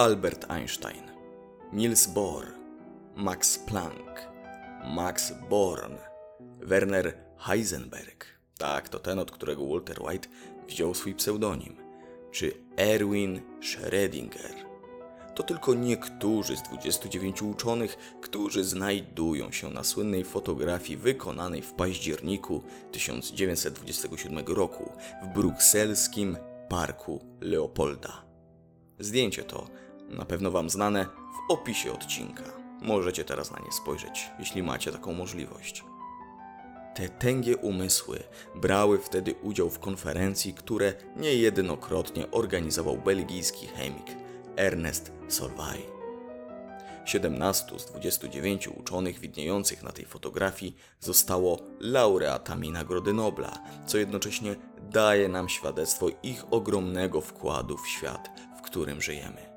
Albert Einstein, Niels Bohr, Max Planck, Max Born, Werner Heisenberg. Tak, to ten, od którego Walter White wziął swój pseudonim. Czy Erwin Schrödinger. To tylko niektórzy z 29 uczonych, którzy znajdują się na słynnej fotografii wykonanej w październiku 1927 roku w brukselskim parku Leopolda. Zdjęcie to, na pewno Wam znane, w opisie odcinka. Możecie teraz na nie spojrzeć, jeśli macie taką możliwość. Te tęgie umysły brały wtedy udział w konferencji, które niejednokrotnie organizował belgijski chemik Ernest Solvay. 17 z 29 uczonych widniejących na tej fotografii zostało laureatami Nagrody Nobla, co jednocześnie daje nam świadectwo ich ogromnego wkładu w świat, w którym żyjemy.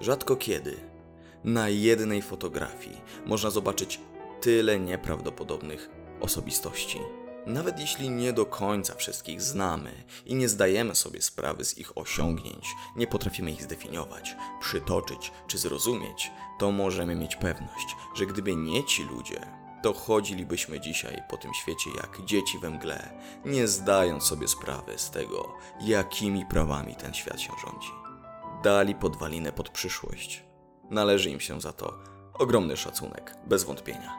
Rzadko kiedy na jednej fotografii można zobaczyć tyle nieprawdopodobnych osobistości. Nawet jeśli nie do końca wszystkich znamy i nie zdajemy sobie sprawy z ich osiągnięć, nie potrafimy ich zdefiniować, przytoczyć czy zrozumieć, to możemy mieć pewność, że gdyby nie ci ludzie, to chodzilibyśmy dzisiaj po tym świecie jak dzieci we mgle, nie zdając sobie sprawy z tego, jakimi prawami ten świat się rządzi. Dali podwalinę pod przyszłość. Należy im się za to ogromny szacunek, bez wątpienia.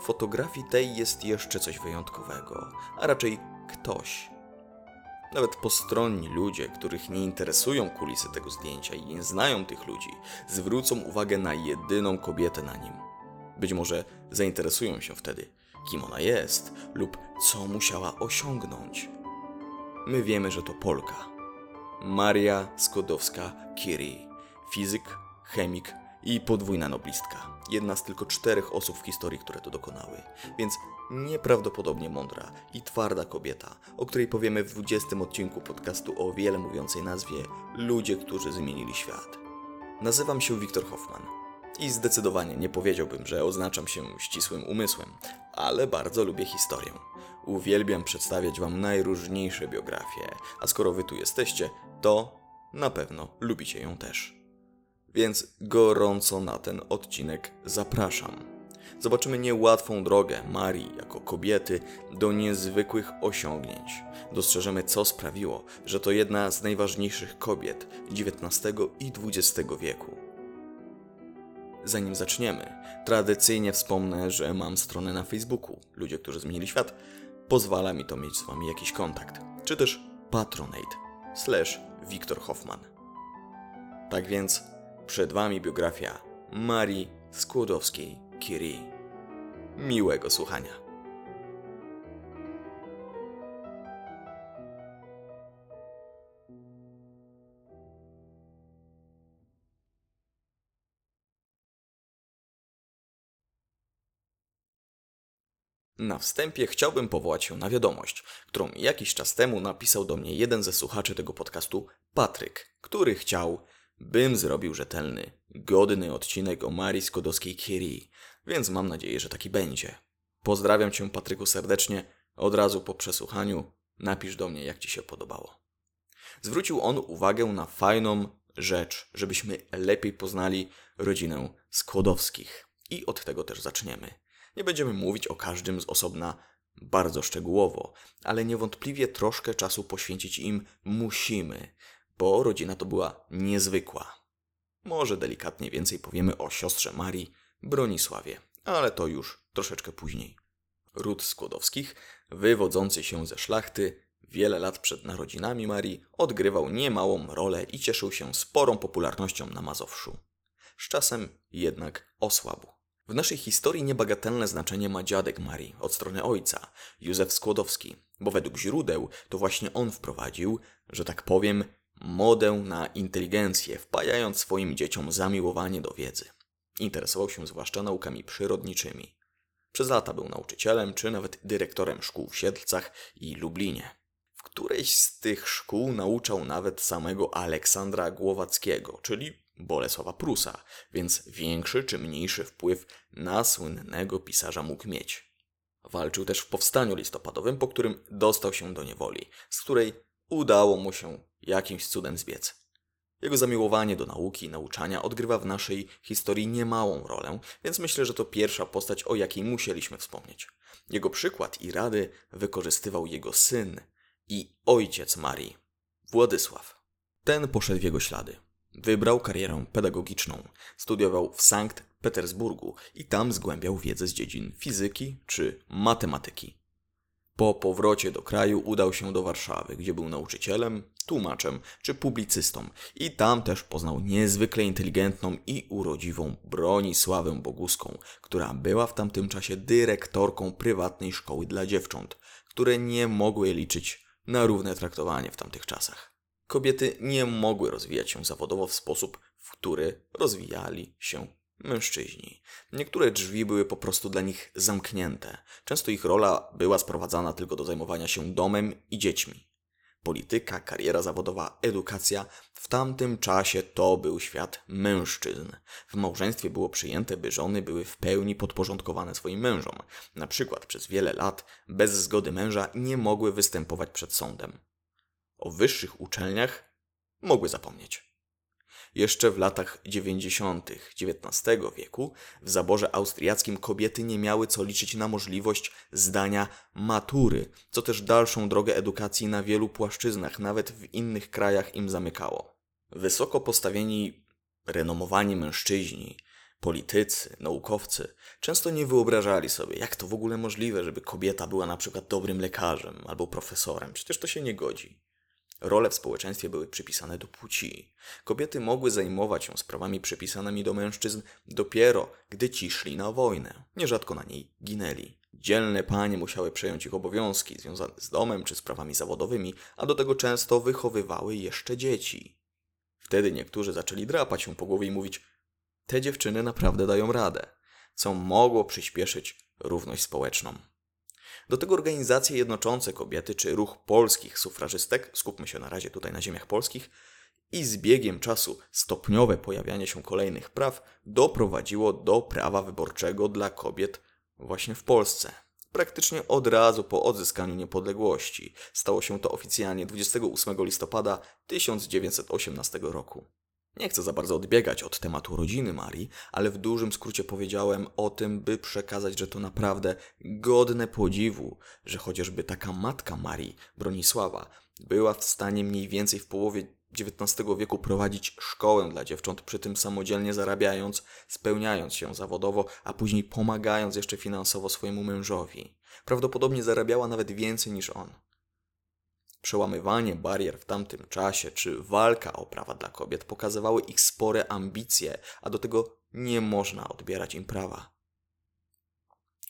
W fotografii tej jest jeszcze coś wyjątkowego, a raczej ktoś. Nawet postronni ludzie, których nie interesują kulisy tego zdjęcia i nie znają tych ludzi, zwrócą uwagę na jedyną kobietę na nim. Być może zainteresują się wtedy, kim ona jest lub co musiała osiągnąć. My wiemy, że to Polka. Maria Skłodowska-Curie, fizyk, chemik i podwójna noblistka. Jedna z tylko czterech osób w historii, które to dokonały. Więc nieprawdopodobnie mądra i twarda kobieta, o której powiemy w 20 odcinku podcastu o wiele mówiącej nazwie Ludzie, którzy zmienili świat. Nazywam się Wiktor Hoffman i zdecydowanie nie powiedziałbym, że oznaczam się ścisłym umysłem, ale bardzo lubię historię. Uwielbiam przedstawiać Wam najróżniejsze biografie, a skoro Wy tu jesteście, to na pewno lubicie ją też więc gorąco na ten odcinek zapraszam. Zobaczymy niełatwą drogę Marii jako kobiety do niezwykłych osiągnięć. Dostrzeżemy, co sprawiło, że to jedna z najważniejszych kobiet XIX i XX wieku. Zanim zaczniemy, tradycyjnie wspomnę, że mam stronę na Facebooku Ludzie, którzy zmienili świat. Pozwala mi to mieć z Wami jakiś kontakt, czy też Patronate slash Wiktor Hoffman. Tak więc przed Wami biografia Marii Skłodowskiej-Curie. Miłego słuchania. Na wstępie chciałbym powołać się na wiadomość, którą jakiś czas temu napisał do mnie jeden ze słuchaczy tego podcastu, Patryk, który chciał, bym zrobił rzetelny, godny odcinek o Marii Skłodowskiej-Curie, więc mam nadzieję, że taki będzie. Pozdrawiam Cię, Patryku, serdecznie. Od razu po przesłuchaniu napisz do mnie, jak Ci się podobało. Zwrócił on uwagę na fajną rzecz, żebyśmy lepiej poznali rodzinę Skłodowskich. I od tego też zaczniemy. Nie będziemy mówić o każdym z osobna bardzo szczegółowo, ale niewątpliwie troszkę czasu poświęcić im musimy, bo rodzina to była niezwykła. Może delikatnie więcej powiemy o siostrze Marii, Bronisławie, ale to już troszeczkę później. Ród Skłodowskich, wywodzący się ze szlachty, wiele lat przed narodzinami Marii odgrywał niemałą rolę i cieszył się sporą popularnością na Mazowszu. Z czasem jednak osłabł. W naszej historii niebagatelne znaczenie ma dziadek Marii od strony ojca, Józef Skłodowski, bo według źródeł to właśnie on wprowadził, że tak powiem, modę na inteligencję, wpajając swoim dzieciom zamiłowanie do wiedzy. Interesował się zwłaszcza naukami przyrodniczymi. Przez lata był nauczycielem, czy nawet dyrektorem szkół w Siedlcach i Lublinie. W którejś z tych szkół nauczał nawet samego Aleksandra Głowackiego, czyli Bolesława Prusa, więc większy czy mniejszy wpływ na słynnego pisarza mógł mieć. Walczył też w powstaniu listopadowym, po którym dostał się do niewoli, z której udało mu się jakimś cudem zbiec. Jego zamiłowanie do nauki i nauczania odgrywa w naszej historii niemałą rolę, więc myślę, że to pierwsza postać, o jakiej musieliśmy wspomnieć. Jego przykład i rady wykorzystywał jego syn i ojciec Marii, Władysław. Ten poszedł w jego ślady. Wybrał karierę pedagogiczną, studiował w Sankt Petersburgu i tam zgłębiał wiedzę z dziedzin fizyki czy matematyki. Po powrocie do kraju udał się do Warszawy, gdzie był nauczycielem, tłumaczem czy publicystą i tam też poznał niezwykle inteligentną i urodziwą Bronisławę Boguską, która była w tamtym czasie dyrektorką prywatnej szkoły dla dziewcząt, które nie mogły liczyć na równe traktowanie w tamtych czasach. Kobiety nie mogły rozwijać się zawodowo w sposób, w który rozwijali się mężczyźni. Niektóre drzwi były po prostu dla nich zamknięte. Często ich rola była sprowadzana tylko do zajmowania się domem i dziećmi. Polityka, kariera zawodowa, edukacja w tamtym czasie to był świat mężczyzn. W małżeństwie było przyjęte, by żony były w pełni podporządkowane swoim mężom. Na przykład przez wiele lat bez zgody męża nie mogły występować przed sądem. O wyższych uczelniach mogły zapomnieć. Jeszcze w latach 90. XIX wieku w zaborze austriackim kobiety nie miały co liczyć na możliwość zdania matury, co też dalszą drogę edukacji na wielu płaszczyznach, nawet w innych krajach im zamykało. Wysoko postawieni, renomowani mężczyźni, politycy, naukowcy często nie wyobrażali sobie, jak to w ogóle możliwe, żeby kobieta była na przykład dobrym lekarzem albo profesorem. Przecież to się nie godzi. Role w społeczeństwie były przypisane do płci. Kobiety mogły zajmować się sprawami przypisanymi do mężczyzn dopiero, gdy ci szli na wojnę. Nierzadko na niej ginęli. Dzielne panie musiały przejąć ich obowiązki związane z domem czy sprawami zawodowymi, a do tego często wychowywały jeszcze dzieci. Wtedy niektórzy zaczęli drapać się po głowie i mówić: Te dziewczyny naprawdę dają radę, co mogło przyspieszyć równość społeczną. Do tego organizacje jednoczące kobiety czy ruch polskich sufrażystek, skupmy się na razie tutaj na ziemiach polskich, i z biegiem czasu stopniowe pojawianie się kolejnych praw doprowadziło do prawa wyborczego dla kobiet właśnie w Polsce. Praktycznie od razu po odzyskaniu niepodległości. Stało się to oficjalnie 28 listopada 1918 roku. Nie chcę za bardzo odbiegać od tematu rodziny Marii, ale w dużym skrócie powiedziałem o tym, by przekazać, że to naprawdę godne podziwu, że chociażby taka matka Marii, Bronisława, była w stanie mniej więcej w połowie XIX wieku prowadzić szkołę dla dziewcząt, przy tym samodzielnie zarabiając, spełniając się zawodowo, a później pomagając jeszcze finansowo swojemu mężowi. Prawdopodobnie zarabiała nawet więcej niż on przełamywanie barier w tamtym czasie czy walka o prawa dla kobiet pokazywały ich spore ambicje, a do tego nie można odbierać im prawa.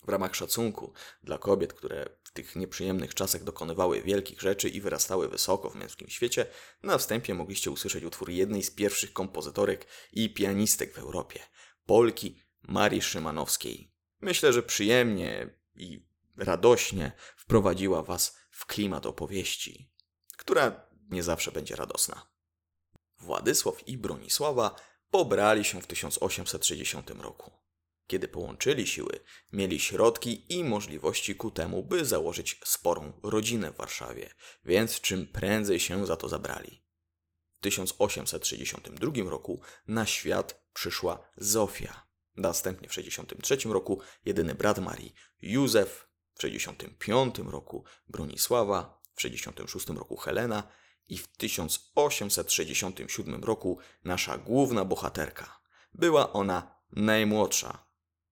W ramach szacunku dla kobiet, które w tych nieprzyjemnych czasach dokonywały wielkich rzeczy i wyrastały wysoko w męskim świecie, na wstępie mogliście usłyszeć utwór jednej z pierwszych kompozytorek i pianistek w Europie, Polki Marii Szymanowskiej. Myślę, że przyjemnie i radośnie wprowadziła Was w klimat opowieści, która nie zawsze będzie radosna. Władysław i Bronisława pobrali się w 1860 roku. Kiedy połączyli siły, mieli środki i możliwości ku temu, by założyć sporą rodzinę w Warszawie, więc czym prędzej się za to zabrali. W 1862 roku na świat przyszła Zofia. Następnie w 1963 roku jedyny brat Marii, Józef, w 65 roku Bronisława, w 66 roku Helena i w 1867 roku nasza główna bohaterka. Była ona najmłodsza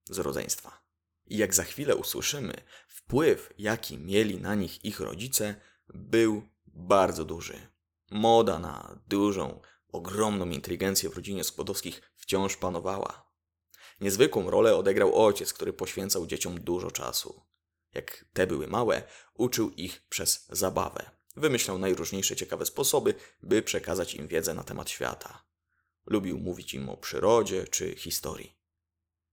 z rodzeństwa. I jak za chwilę usłyszymy, wpływ, jaki mieli na nich ich rodzice, był bardzo duży. Moda na dużą, ogromną inteligencję w rodzinie Skłodowskich wciąż panowała. Niezwykłą rolę odegrał ojciec, który poświęcał dzieciom dużo czasu jak te były małe, uczył ich przez zabawę. Wymyślał najróżniejsze ciekawe sposoby, by przekazać im wiedzę na temat świata. Lubił mówić im o przyrodzie czy historii.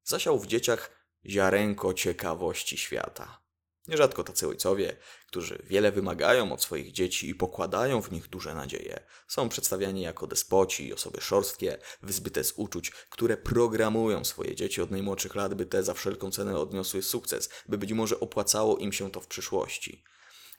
Zasiał w dzieciach ziarenko ciekawości świata. Nierzadko tacy ojcowie, którzy wiele wymagają od swoich dzieci i pokładają w nich duże nadzieje, są przedstawiani jako despoci osoby szorstkie, wyzbyte z uczuć, które programują swoje dzieci od najmłodszych lat, by te za wszelką cenę odniosły sukces, by być może opłacało im się to w przyszłości.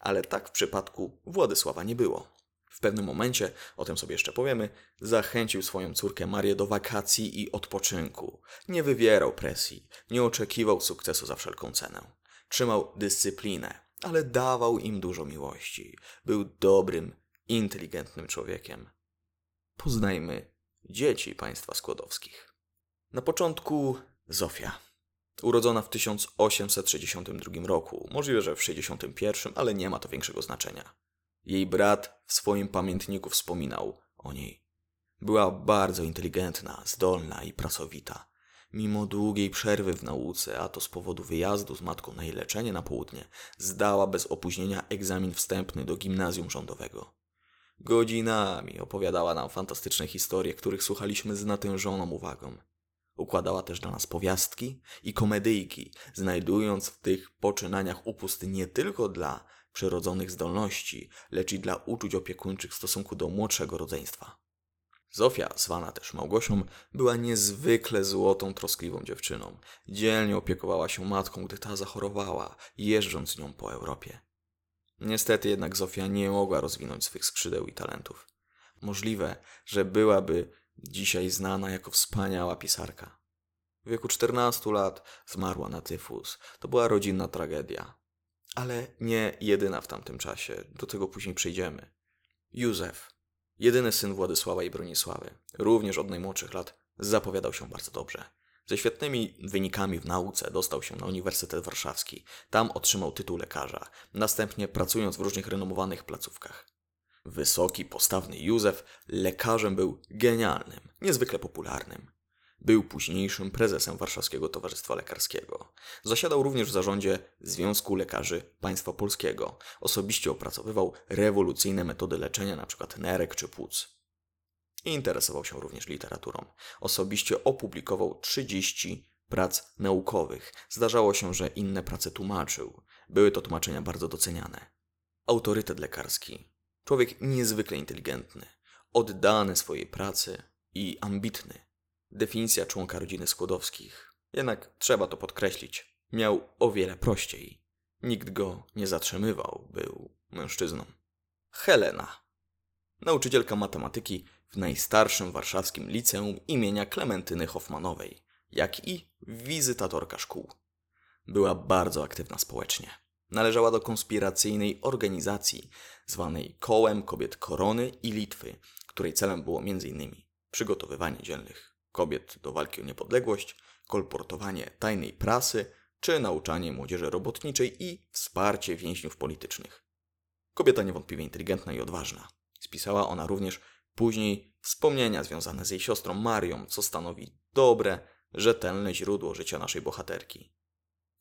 Ale tak w przypadku Władysława nie było. W pewnym momencie, o tym sobie jeszcze powiemy, zachęcił swoją córkę Marię do wakacji i odpoczynku. Nie wywierał presji, nie oczekiwał sukcesu za wszelką cenę. Trzymał dyscyplinę, ale dawał im dużo miłości. Był dobrym, inteligentnym człowiekiem. Poznajmy dzieci państwa skłodowskich. Na początku Zofia. Urodzona w 1862 roku, możliwe, że w 61, ale nie ma to większego znaczenia. Jej brat w swoim pamiętniku wspominał o niej. Była bardzo inteligentna, zdolna i pracowita. Mimo długiej przerwy w nauce, a to z powodu wyjazdu z matką na jej leczenie na południe, zdała bez opóźnienia egzamin wstępny do gimnazjum rządowego. Godzinami opowiadała nam fantastyczne historie, których słuchaliśmy z natężoną uwagą. Układała też dla nas powiastki i komedyjki, znajdując w tych poczynaniach upust nie tylko dla przyrodzonych zdolności, lecz i dla uczuć opiekuńczych w stosunku do młodszego rodzeństwa. Zofia, zwana też Małgosią, była niezwykle złotą, troskliwą dziewczyną. Dzielnie opiekowała się matką, gdy ta zachorowała, jeżdżąc z nią po Europie. Niestety jednak Zofia nie mogła rozwinąć swych skrzydeł i talentów. Możliwe, że byłaby dzisiaj znana jako wspaniała pisarka. W wieku 14 lat zmarła na tyfus. To była rodzinna tragedia. Ale nie jedyna w tamtym czasie, do tego później przejdziemy. Józef, jedyny syn Władysława i Bronisławy, również od najmłodszych lat, zapowiadał się bardzo dobrze. Ze świetnymi wynikami w nauce dostał się na Uniwersytet Warszawski. Tam otrzymał tytuł lekarza, następnie pracując w różnych renomowanych placówkach. Wysoki, postawny Józef lekarzem był genialnym, niezwykle popularnym. Był późniejszym prezesem Warszawskiego Towarzystwa Lekarskiego. Zasiadał również w zarządzie Związku Lekarzy Państwa Polskiego. Osobiście opracowywał rewolucyjne metody leczenia, np. nerek czy płuc. Interesował się również literaturą. Osobiście opublikował 30 prac naukowych. Zdarzało się, że inne prace tłumaczył. Były to tłumaczenia bardzo doceniane. Autorytet lekarski. Człowiek niezwykle inteligentny, oddany swojej pracy i ambitny. Definicja członka rodziny Skłodowskich. Jednak trzeba to podkreślić. Miał o wiele prościej. Nikt go nie zatrzymywał, był mężczyzną. Helena. Nauczycielka matematyki w najstarszym warszawskim liceum imienia Klementyny Hoffmanowej, jak i wizytatorka szkół. Była bardzo aktywna społecznie. Należała do konspiracyjnej organizacji zwanej Kołem Kobiet Korony i Litwy, której celem było m.in. przygotowywanie dzielnych kobiet do walki o niepodległość, kolportowanie tajnej prasy czy nauczanie młodzieży robotniczej i wsparcie więźniów politycznych. Kobieta niewątpliwie inteligentna i odważna. Spisała ona również Później wspomnienia związane z jej siostrą Marią, co stanowi dobre, rzetelne źródło życia naszej bohaterki.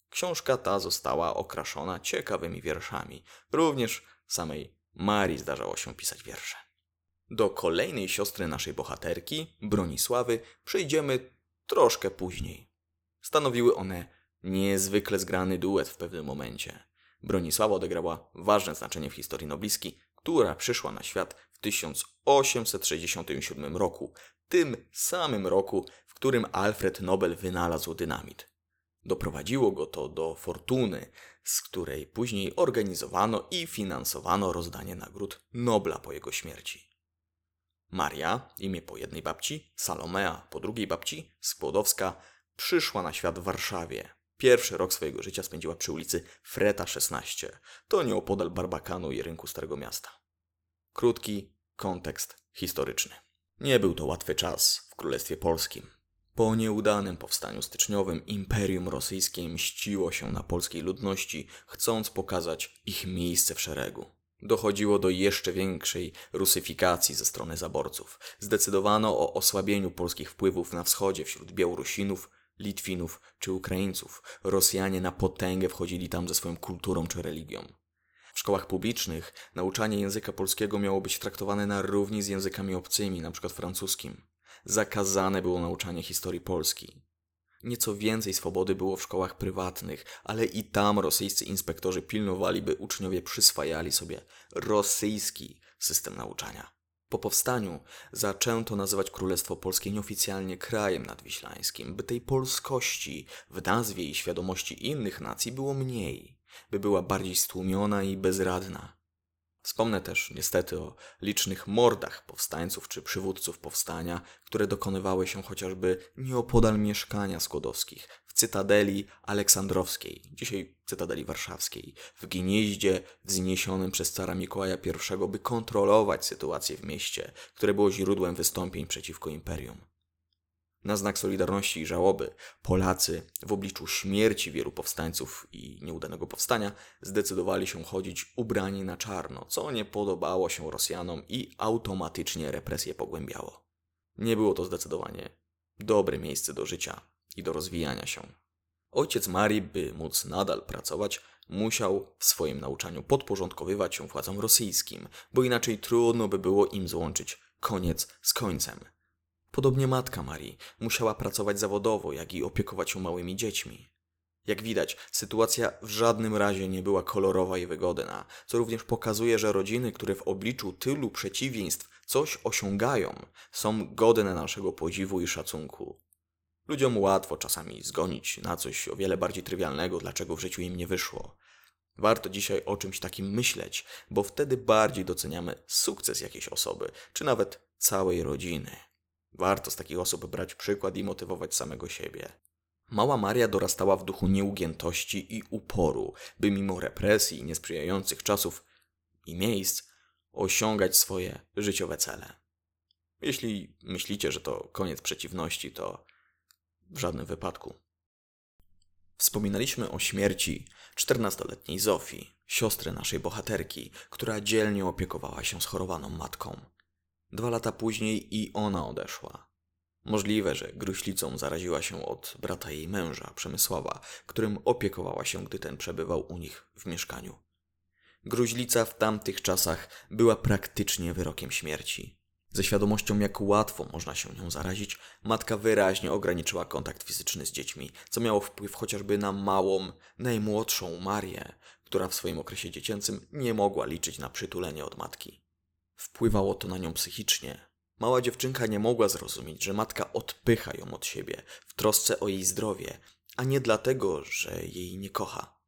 Książka ta została okraszona ciekawymi wierszami. Również samej Marii zdarzało się pisać wiersze. Do kolejnej siostry naszej bohaterki, Bronisławy, przejdziemy troszkę później. Stanowiły one niezwykle zgrany duet w pewnym momencie. Bronisława odegrała ważne znaczenie w historii nobliski, która przyszła na świat 1867 roku, tym samym roku, w którym Alfred Nobel wynalazł dynamit. Doprowadziło go to do fortuny, z której później organizowano i finansowano rozdanie nagród Nobla po jego śmierci. Maria, imię po jednej babci, Salomea po drugiej babci, Skłodowska, przyszła na świat w Warszawie. Pierwszy rok swojego życia spędziła przy ulicy Freta 16, to nieopodal Barbakanu i rynku Starego Miasta. Krótki kontekst historyczny. Nie był to łatwy czas w Królestwie Polskim. Po nieudanym powstaniu styczniowym Imperium Rosyjskie mściło się na polskiej ludności, chcąc pokazać ich miejsce w szeregu. Dochodziło do jeszcze większej rusyfikacji ze strony zaborców. Zdecydowano o osłabieniu polskich wpływów na wschodzie wśród Białorusinów, Litwinów czy Ukraińców. Rosjanie na potęgę wchodzili tam ze swoją kulturą czy religią. W szkołach publicznych nauczanie języka polskiego miało być traktowane na równi z językami obcymi, np. francuskim. Zakazane było nauczanie historii Polski. Nieco więcej swobody było w szkołach prywatnych, ale i tam rosyjscy inspektorzy pilnowali, by uczniowie przyswajali sobie rosyjski system nauczania. Po powstaniu zaczęto nazywać Królestwo Polskie nieoficjalnie krajem nadwiślańskim, by tej polskości w nazwie i świadomości innych nacji było mniej by była bardziej stłumiona i bezradna. Wspomnę też niestety o licznych mordach powstańców czy przywódców powstania, które dokonywały się chociażby nieopodal mieszkania skłodowskich, w Cytadeli Aleksandrowskiej, dzisiaj Cytadeli Warszawskiej, w Gnieździe wzniesionym przez cara Mikołaja I, by kontrolować sytuację w mieście, które było źródłem wystąpień przeciwko imperium. Na znak solidarności i żałoby Polacy w obliczu śmierci wielu powstańców i nieudanego powstania zdecydowali się chodzić ubrani na czarno, co nie podobało się Rosjanom i automatycznie represje pogłębiało. Nie było to zdecydowanie dobre miejsce do życia i do rozwijania się. Ojciec Marii, by móc nadal pracować, musiał w swoim nauczaniu podporządkowywać się władzom rosyjskim, bo inaczej trudno by było im złączyć koniec z końcem. Podobnie matka Marii musiała pracować zawodowo, jak i opiekować się małymi dziećmi. Jak widać, sytuacja w żadnym razie nie była kolorowa i wygodna, co również pokazuje, że rodziny, które w obliczu tylu przeciwieństw coś osiągają, są godne naszego podziwu i szacunku. Ludziom łatwo czasami zgonić na coś o wiele bardziej trywialnego, dlaczego w życiu im nie wyszło. Warto dzisiaj o czymś takim myśleć, bo wtedy bardziej doceniamy sukces jakiejś osoby, czy nawet całej rodziny. Warto z takich osób brać przykład i motywować samego siebie. Mała Maria dorastała w duchu nieugiętości i uporu, by mimo represji i niesprzyjających czasów i miejsc osiągać swoje życiowe cele. Jeśli myślicie, że to koniec przeciwności, to w żadnym wypadku. Wspominaliśmy o śmierci 14-letniej Zofii, siostry naszej bohaterki, która dzielnie opiekowała się schorowaną matką. Dwa lata później i ona odeszła. Możliwe, że gruźlicą zaraziła się od brata jej męża, Przemysława, którym opiekowała się, gdy ten przebywał u nich w mieszkaniu. Gruźlica w tamtych czasach była praktycznie wyrokiem śmierci. Ze świadomością, jak łatwo można się nią zarazić, matka wyraźnie ograniczyła kontakt fizyczny z dziećmi, co miało wpływ chociażby na małą, najmłodszą Marię, która w swoim okresie dziecięcym nie mogła liczyć na przytulenie od matki. Wpływało to na nią psychicznie. Mała dziewczynka nie mogła zrozumieć, że matka odpycha ją od siebie w trosce o jej zdrowie, a nie dlatego, że jej nie kocha.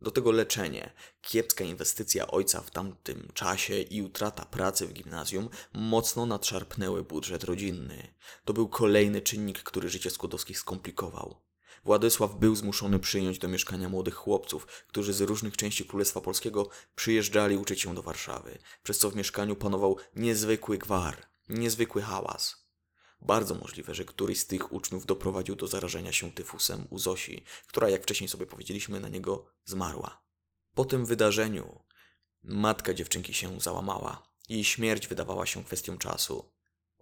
Do tego leczenie, kiepska inwestycja ojca w tamtym czasie i utrata pracy w gimnazjum mocno nadszarpnęły budżet rodzinny. To był kolejny czynnik, który życie Skłodowskich skomplikował. Władysław był zmuszony przyjąć do mieszkania młodych chłopców, którzy z różnych części Królestwa Polskiego przyjeżdżali uczyć się do Warszawy, przez co w mieszkaniu panował niezwykły gwar, niezwykły hałas. Bardzo możliwe, że któryś z tych uczniów doprowadził do zarażenia się tyfusem u Zosi, która, jak wcześniej sobie powiedzieliśmy, na niego zmarła. Po tym wydarzeniu matka dziewczynki się załamała. Jej śmierć wydawała się kwestią czasu.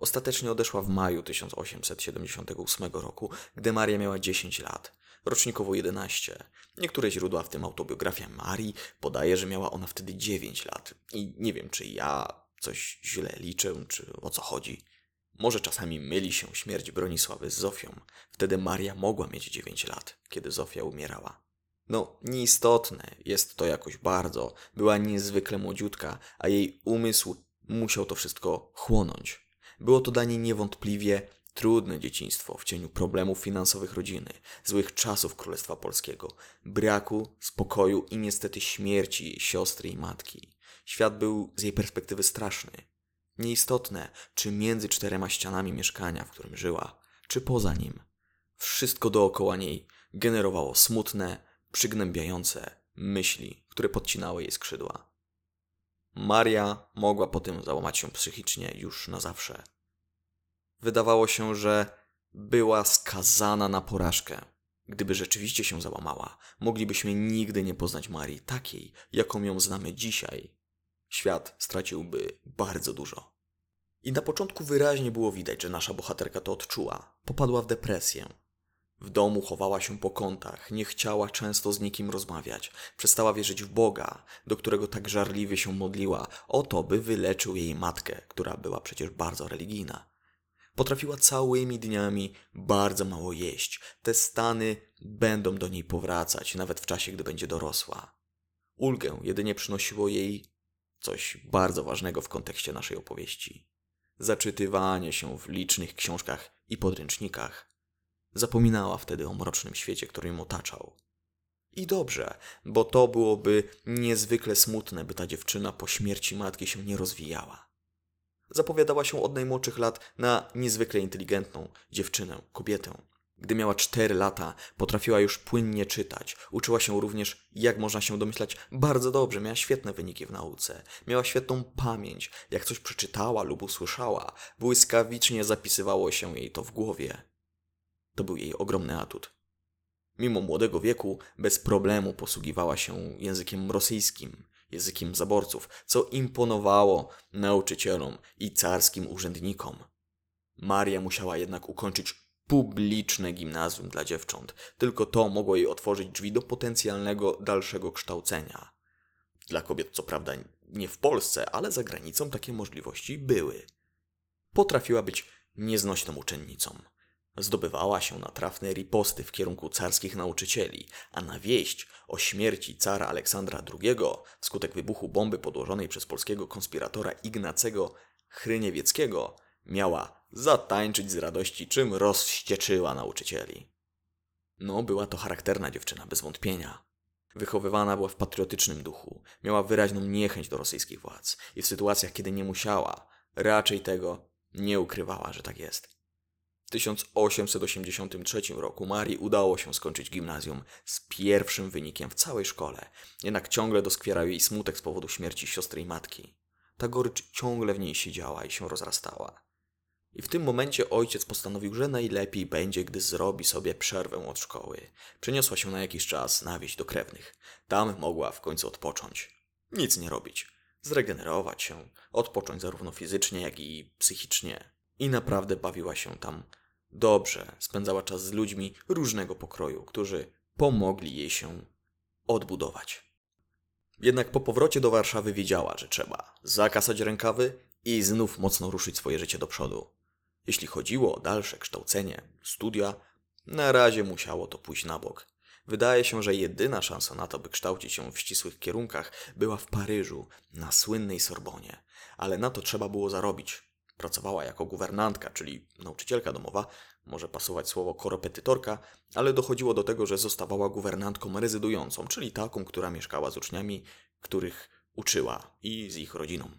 Ostatecznie odeszła w maju 1878 roku, gdy Maria miała 10 lat, rocznikowo 11. Niektóre źródła, w tym autobiografia Marii, podaje, że miała ona wtedy 9 lat. I nie wiem, czy ja coś źle liczę, czy o co chodzi. Może czasami myli się śmierć Bronisławy z Zofią. Wtedy Maria mogła mieć 9 lat, kiedy Zofia umierała. No, nieistotne jest to jakoś bardzo. Była niezwykle młodziutka, a jej umysł musiał to wszystko chłonąć. Było to dla niej niewątpliwie trudne dzieciństwo w cieniu problemów finansowych rodziny, złych czasów Królestwa Polskiego, braku spokoju i niestety śmierci siostry i matki. Świat był z jej perspektywy straszny. Nieistotne, czy między czterema ścianami mieszkania, w którym żyła, czy poza nim. Wszystko dookoła niej generowało smutne, przygnębiające myśli, które podcinały jej skrzydła. Maria mogła po tym załamać się psychicznie już na zawsze. Wydawało się, że była skazana na porażkę. Gdyby rzeczywiście się załamała, moglibyśmy nigdy nie poznać Marii takiej, jaką ją znamy dzisiaj. Świat straciłby bardzo dużo. I na początku wyraźnie było widać, że nasza bohaterka to odczuła. Popadła w depresję. W domu chowała się po kątach, nie chciała często z nikim rozmawiać, przestała wierzyć w Boga, do którego tak żarliwie się modliła, o to, by wyleczył jej matkę, która była przecież bardzo religijna. Potrafiła całymi dniami bardzo mało jeść. Te stany będą do niej powracać, nawet w czasie, gdy będzie dorosła. Ulgę jedynie przynosiło jej coś bardzo ważnego w kontekście naszej opowieści. Zaczytywanie się w licznych książkach i podręcznikach. Zapominała wtedy o mrocznym świecie, który ją otaczał. I dobrze, bo to byłoby niezwykle smutne, by ta dziewczyna po śmierci matki się nie rozwijała. Zapowiadała się od najmłodszych lat na niezwykle inteligentną dziewczynę, kobietę. Gdy miała 4 lata, potrafiła już płynnie czytać. Uczyła się również, jak można się domyślać, bardzo dobrze. Miała świetne wyniki w nauce. Miała świetną pamięć. Jak coś przeczytała lub usłyszała, błyskawicznie zapisywało się jej to w głowie. To był jej ogromny atut. Mimo młodego wieku, bez problemu posługiwała się językiem rosyjskim, językiem zaborców, co imponowało nauczycielom i carskim urzędnikom. Maria musiała jednak ukończyć publiczne gimnazjum dla dziewcząt. Tylko to mogło jej otworzyć drzwi do potencjalnego dalszego kształcenia. Dla kobiet, co prawda, nie w Polsce, ale za granicą takie możliwości były. Potrafiła być nieznośną uczennicą. Zdobywała się na trafne riposty w kierunku carskich nauczycieli, a na wieść o śmierci cara Aleksandra II wskutek wybuchu bomby podłożonej przez polskiego konspiratora Ignacego Chryniewieckiego miała zatańczyć z radości, czym rozścieczyła nauczycieli. No, była to charakterna dziewczyna, bez wątpienia. Wychowywana była w patriotycznym duchu, miała wyraźną niechęć do rosyjskich władz i w sytuacjach, kiedy nie musiała, raczej tego nie ukrywała, że tak jest. W 1883 roku Marii udało się skończyć gimnazjum z pierwszym wynikiem w całej szkole, jednak ciągle doskwierał jej smutek z powodu śmierci siostry i matki. Ta gorycz ciągle w niej siedziała i się rozrastała. I w tym momencie ojciec postanowił, że najlepiej będzie, gdy zrobi sobie przerwę od szkoły. Przeniosła się na jakiś czas na wieś do krewnych. Tam mogła w końcu odpocząć. Nic nie robić. Zregenerować się, odpocząć zarówno fizycznie, jak i psychicznie. I naprawdę bawiła się tam dobrze. Spędzała czas z ludźmi różnego pokroju, którzy pomogli jej się odbudować. Jednak po powrocie do Warszawy wiedziała, że trzeba zakasać rękawy i znów mocno ruszyć swoje życie do przodu. Jeśli chodziło o dalsze kształcenie, studia, na razie musiało to pójść na bok. Wydaje się, że jedyna szansa na to, by kształcić się w ścisłych kierunkach, była w Paryżu, na słynnej Sorbonie. Ale na to trzeba było zarobić. Pracowała jako guwernantka, czyli nauczycielka domowa, może pasować słowo korepetytorka, ale dochodziło do tego, że zostawała guwernantką rezydującą, czyli taką, która mieszkała z uczniami, których uczyła i z ich rodziną.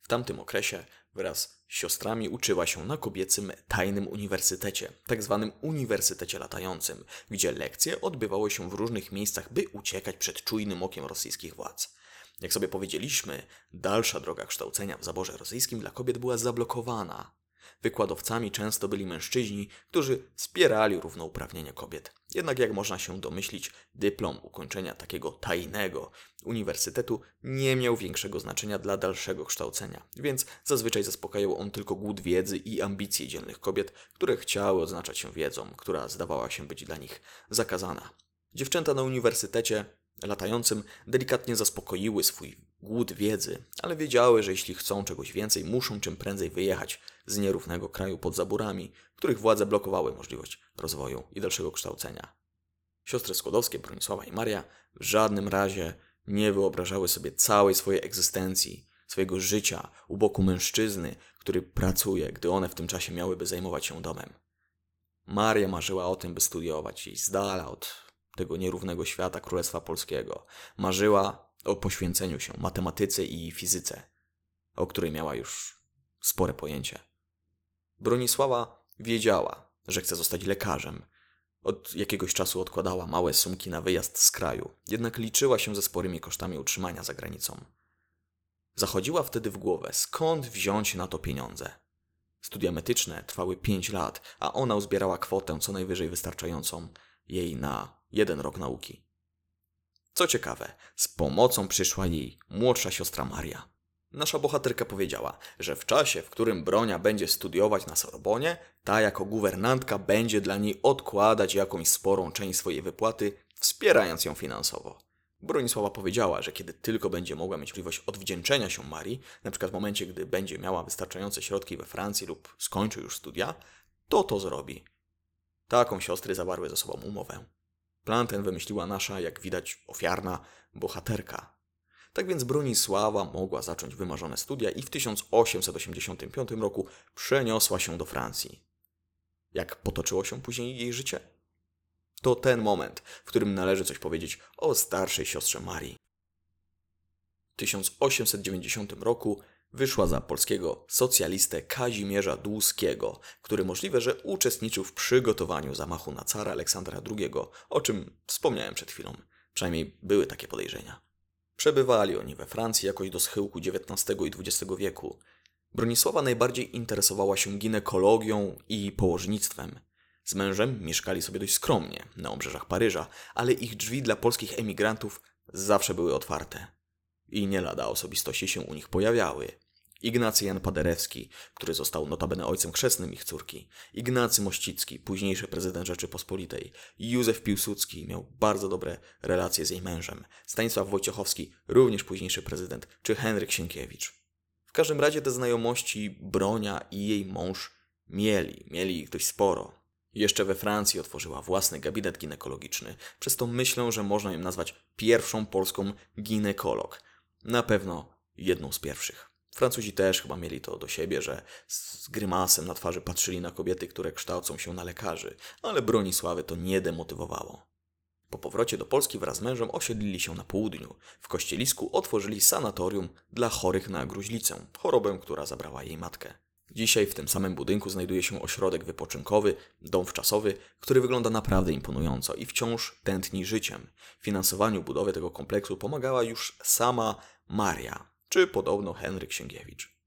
W tamtym okresie wraz z siostrami uczyła się na kobiecym tajnym uniwersytecie, tak zwanym uniwersytecie latającym, gdzie lekcje odbywały się w różnych miejscach, by uciekać przed czujnym okiem rosyjskich władz. Jak sobie powiedzieliśmy, dalsza droga kształcenia w zaborze rosyjskim dla kobiet była zablokowana. Wykładowcami często byli mężczyźni, którzy wspierali równouprawnienie kobiet. Jednak jak można się domyślić, dyplom ukończenia takiego tajnego uniwersytetu nie miał większego znaczenia dla dalszego kształcenia, więc zazwyczaj zaspokajał on tylko głód wiedzy i ambicje dzielnych kobiet, które chciały odznaczać się wiedzą, która zdawała się być dla nich zakazana. Dziewczęta na uniwersytecie latającym delikatnie zaspokoiły swój głód wiedzy, ale wiedziały, że jeśli chcą czegoś więcej, muszą czym prędzej wyjechać z nierównego kraju pod zaburami, których władze blokowały możliwość rozwoju i dalszego kształcenia. Siostry Skłodowskie, Bronisława i Maria w żadnym razie nie wyobrażały sobie całej swojej egzystencji, swojego życia u boku mężczyzny, który pracuje, gdy one w tym czasie miałyby zajmować się domem. Maria marzyła o tym, by studiować i z dala od tego nierównego świata Królestwa Polskiego. Marzyła o poświęceniu się matematyce i fizyce, o której miała już spore pojęcie. Bronisława wiedziała, że chce zostać lekarzem. Od jakiegoś czasu odkładała małe sumki na wyjazd z kraju, jednak liczyła się ze sporymi kosztami utrzymania za granicą. Zachodziła wtedy w głowę, skąd wziąć na to pieniądze. Studia medyczne trwały pięć lat, a ona uzbierała kwotę co najwyżej wystarczającą jej na jeden rok nauki. Co ciekawe, z pomocą przyszła jej młodsza siostra Maria. Nasza bohaterka powiedziała, że w czasie, w którym Bronia będzie studiować na Sorbonie, ta jako guwernantka będzie dla niej odkładać jakąś sporą część swojej wypłaty, wspierając ją finansowo. Bronisława powiedziała, że kiedy tylko będzie mogła mieć możliwość odwdzięczenia się Marii, przykład w momencie, gdy będzie miała wystarczające środki we Francji lub skończy już studia, to to zrobi. Taką siostry zawarły ze sobą umowę. Plan ten wymyśliła nasza, jak widać, ofiarna bohaterka. Tak więc Bronisława mogła zacząć wymarzone studia i w 1885 roku przeniosła się do Francji. Jak potoczyło się później jej życie? To ten moment, w którym należy coś powiedzieć o starszej siostrze Marii. W 1890 roku wyszła za polskiego socjalistę Kazimierza Dłuskiego, który możliwe, że uczestniczył w przygotowaniu zamachu na cara Aleksandra II, o czym wspomniałem przed chwilą. Przynajmniej były takie podejrzenia. Przebywali oni we Francji jakoś do schyłku XIX i XX wieku. Bronisława najbardziej interesowała się ginekologią i położnictwem. Z mężem mieszkali sobie dość skromnie, na obrzeżach Paryża, ale ich drzwi dla polskich emigrantów zawsze były otwarte. I nie lada osobistości się u nich pojawiały. Ignacy Jan Paderewski, który został notabene ojcem chrzestnym ich córki, Ignacy Mościcki, późniejszy prezydent Rzeczypospolitej, Józef Piłsudski miał bardzo dobre relacje z jej mężem, Stanisław Wojciechowski, również późniejszy prezydent, czy Henryk Sienkiewicz. W każdym razie te znajomości Bronia i jej mąż mieli, mieli ich dość sporo. Jeszcze we Francji otworzyła własny gabinet ginekologiczny, przez to myślę, że można ją nazwać pierwszą polską ginekolog. Na pewno jedną z pierwszych. Francuzi też chyba mieli to do siebie, że z grymasem na twarzy patrzyli na kobiety, które kształcą się na lekarzy, ale Bronisławy to nie demotywowało. Po powrocie do Polski wraz z mężem osiedlili się na południu. W Kościelisku otworzyli sanatorium dla chorych na gruźlicę, chorobę, która zabrała jej matkę. Dzisiaj w tym samym budynku znajduje się ośrodek wypoczynkowy, dom wczasowy, który wygląda naprawdę imponująco i wciąż tętni życiem. W finansowaniu budowy tego kompleksu pomagała już sama Maria, czy podobno Henryk Sienkiewicz.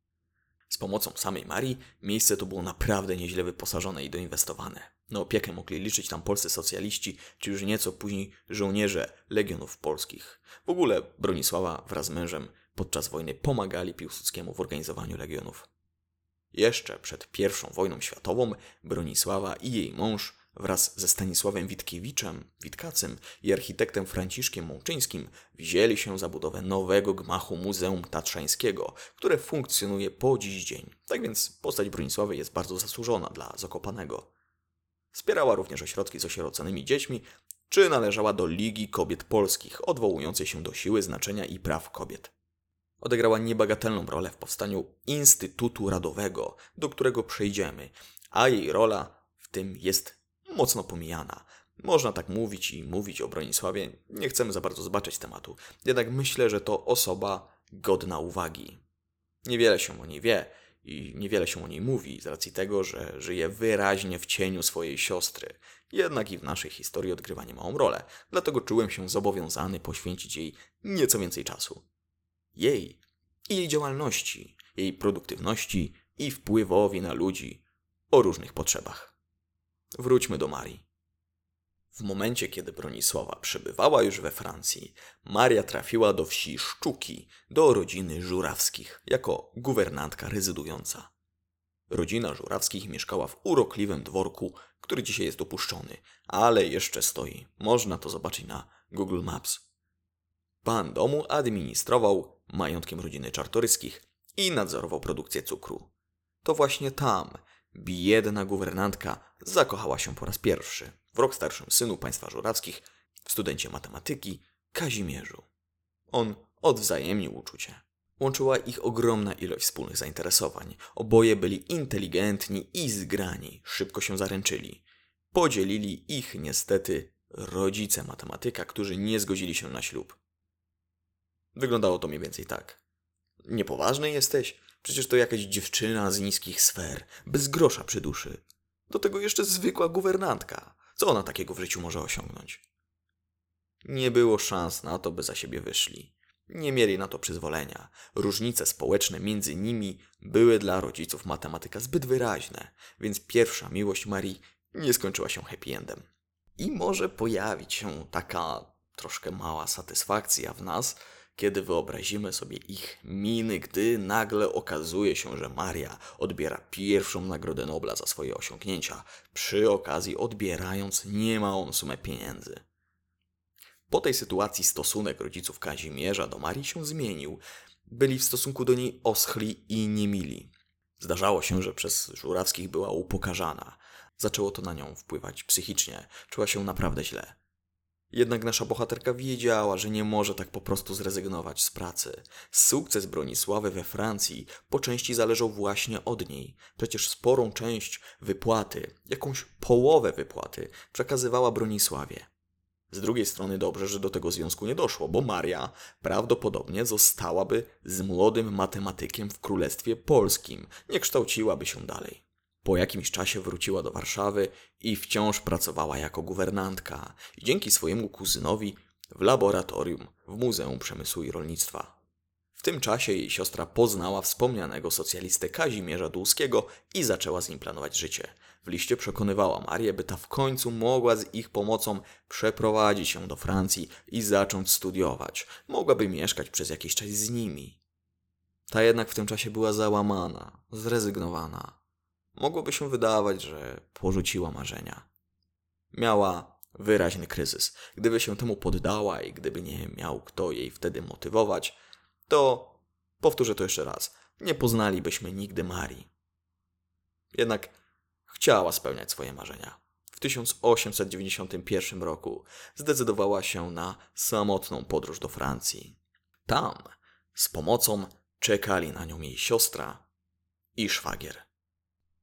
Z pomocą samej Marii miejsce to było naprawdę nieźle wyposażone i doinwestowane. Na opiekę mogli liczyć tam polscy socjaliści, czy już nieco później żołnierze legionów polskich. W ogóle Bronisława wraz z mężem podczas wojny pomagali Piłsudskiemu w organizowaniu legionów. Jeszcze przed I wojną światową Bronisława i jej mąż wraz ze Stanisławem Witkiewiczem, Witkacym i architektem Franciszkiem Mączyńskim wzięli się za budowę nowego gmachu Muzeum Tatrzańskiego, które funkcjonuje po dziś dzień. Tak więc postać Bronisławy jest bardzo zasłużona dla Zakopanego. Wspierała również ośrodki z osieroconymi dziećmi, czy należała do Ligi Kobiet Polskich, odwołującej się do siły, znaczenia i praw kobiet. Odegrała niebagatelną rolę w powstaniu Instytutu Radowego, do którego przejdziemy, a jej rola w tym jest mocno pomijana. Można tak mówić i mówić o Bronisławie, nie chcemy za bardzo zobaczyć tematu, jednak myślę, że to osoba godna uwagi. Niewiele się o niej wie i niewiele się o niej mówi z racji tego, że żyje wyraźnie w cieniu swojej siostry. Jednak i w naszej historii odgrywa niemałą rolę, dlatego czułem się zobowiązany poświęcić jej nieco więcej czasu. Jej jej działalności, jej produktywności i wpływowi na ludzi o różnych potrzebach. Wróćmy do Marii. W momencie, kiedy Bronisława przebywała już we Francji, Maria trafiła do wsi Szczuki, do rodziny Żurawskich, jako guwernantka rezydująca. Rodzina Żurawskich mieszkała w urokliwym dworku, który dzisiaj jest opuszczony, ale jeszcze stoi. Można to zobaczyć na Google Maps. Pan domu administrował majątkiem rodziny Czartoryskich i nadzorował produkcję cukru. To właśnie tam, biedna guwernantka zakochała się po raz pierwszy w rok starszym synu państwa żurawskich, studencie matematyki Kazimierzu. On odwzajemnił uczucie. Łączyła ich ogromna ilość wspólnych zainteresowań. Oboje byli inteligentni i zgrani, szybko się zaręczyli. Podzielili ich niestety rodzice matematyka, którzy nie zgodzili się na ślub. Wyglądało to mniej więcej tak. Niepoważny jesteś? Przecież to jakaś dziewczyna z niskich sfer, bez grosza przy duszy. Do tego jeszcze zwykła guwernantka. Co ona takiego w życiu może osiągnąć? Nie było szans na to, by za siebie wyszli. Nie mieli na to przyzwolenia. Różnice społeczne między nimi były dla rodziców matematyka zbyt wyraźne, więc pierwsza miłość Marii nie skończyła się happy endem. I może pojawić się taka troszkę mała satysfakcja w nas, kiedy wyobrazimy sobie ich miny, gdy nagle okazuje się, że Maria odbiera pierwszą Nagrodę Nobla za swoje osiągnięcia, przy okazji odbierając niemałą sumę pieniędzy. Po tej sytuacji stosunek rodziców Kazimierza do Marii się zmienił. Byli w stosunku do niej oschli i niemili. Zdarzało się, że przez Żurawskich była upokarzana. Zaczęło to na nią wpływać psychicznie. Czuła się naprawdę źle. Jednak nasza bohaterka wiedziała, że nie może tak po prostu zrezygnować z pracy. Sukces Bronisławy we Francji po części zależał właśnie od niej. Przecież sporą część wypłaty, jakąś połowę wypłaty, przekazywała Bronisławie. Z drugiej strony dobrze, że do tego związku nie doszło, bo Maria prawdopodobnie zostałaby z młodym matematykiem w Królestwie Polskim, nie kształciłaby się dalej. Po jakimś czasie wróciła do Warszawy i wciąż pracowała jako guwernantka, dzięki swojemu kuzynowi w laboratorium w Muzeum Przemysłu i Rolnictwa. W tym czasie jej siostra poznała wspomnianego socjalistę Kazimierza Dłuskiego i zaczęła z nim planować życie. W liście przekonywała Marię, by ta w końcu mogła z ich pomocą przeprowadzić się do Francji i zacząć studiować. Mogłaby mieszkać przez jakiś czas z nimi. Ta jednak w tym czasie była załamana, zrezygnowana. Mogłoby się wydawać, że porzuciła marzenia. Miała wyraźny kryzys. Gdyby się temu poddała i gdyby nie miał kto jej wtedy motywować, to powtórzę to jeszcze raz. Nie poznalibyśmy nigdy Marii. Jednak chciała spełniać swoje marzenia. W 1891 roku zdecydowała się na samotną podróż do Francji. Tam z pomocą czekali na nią jej siostra i szwagier.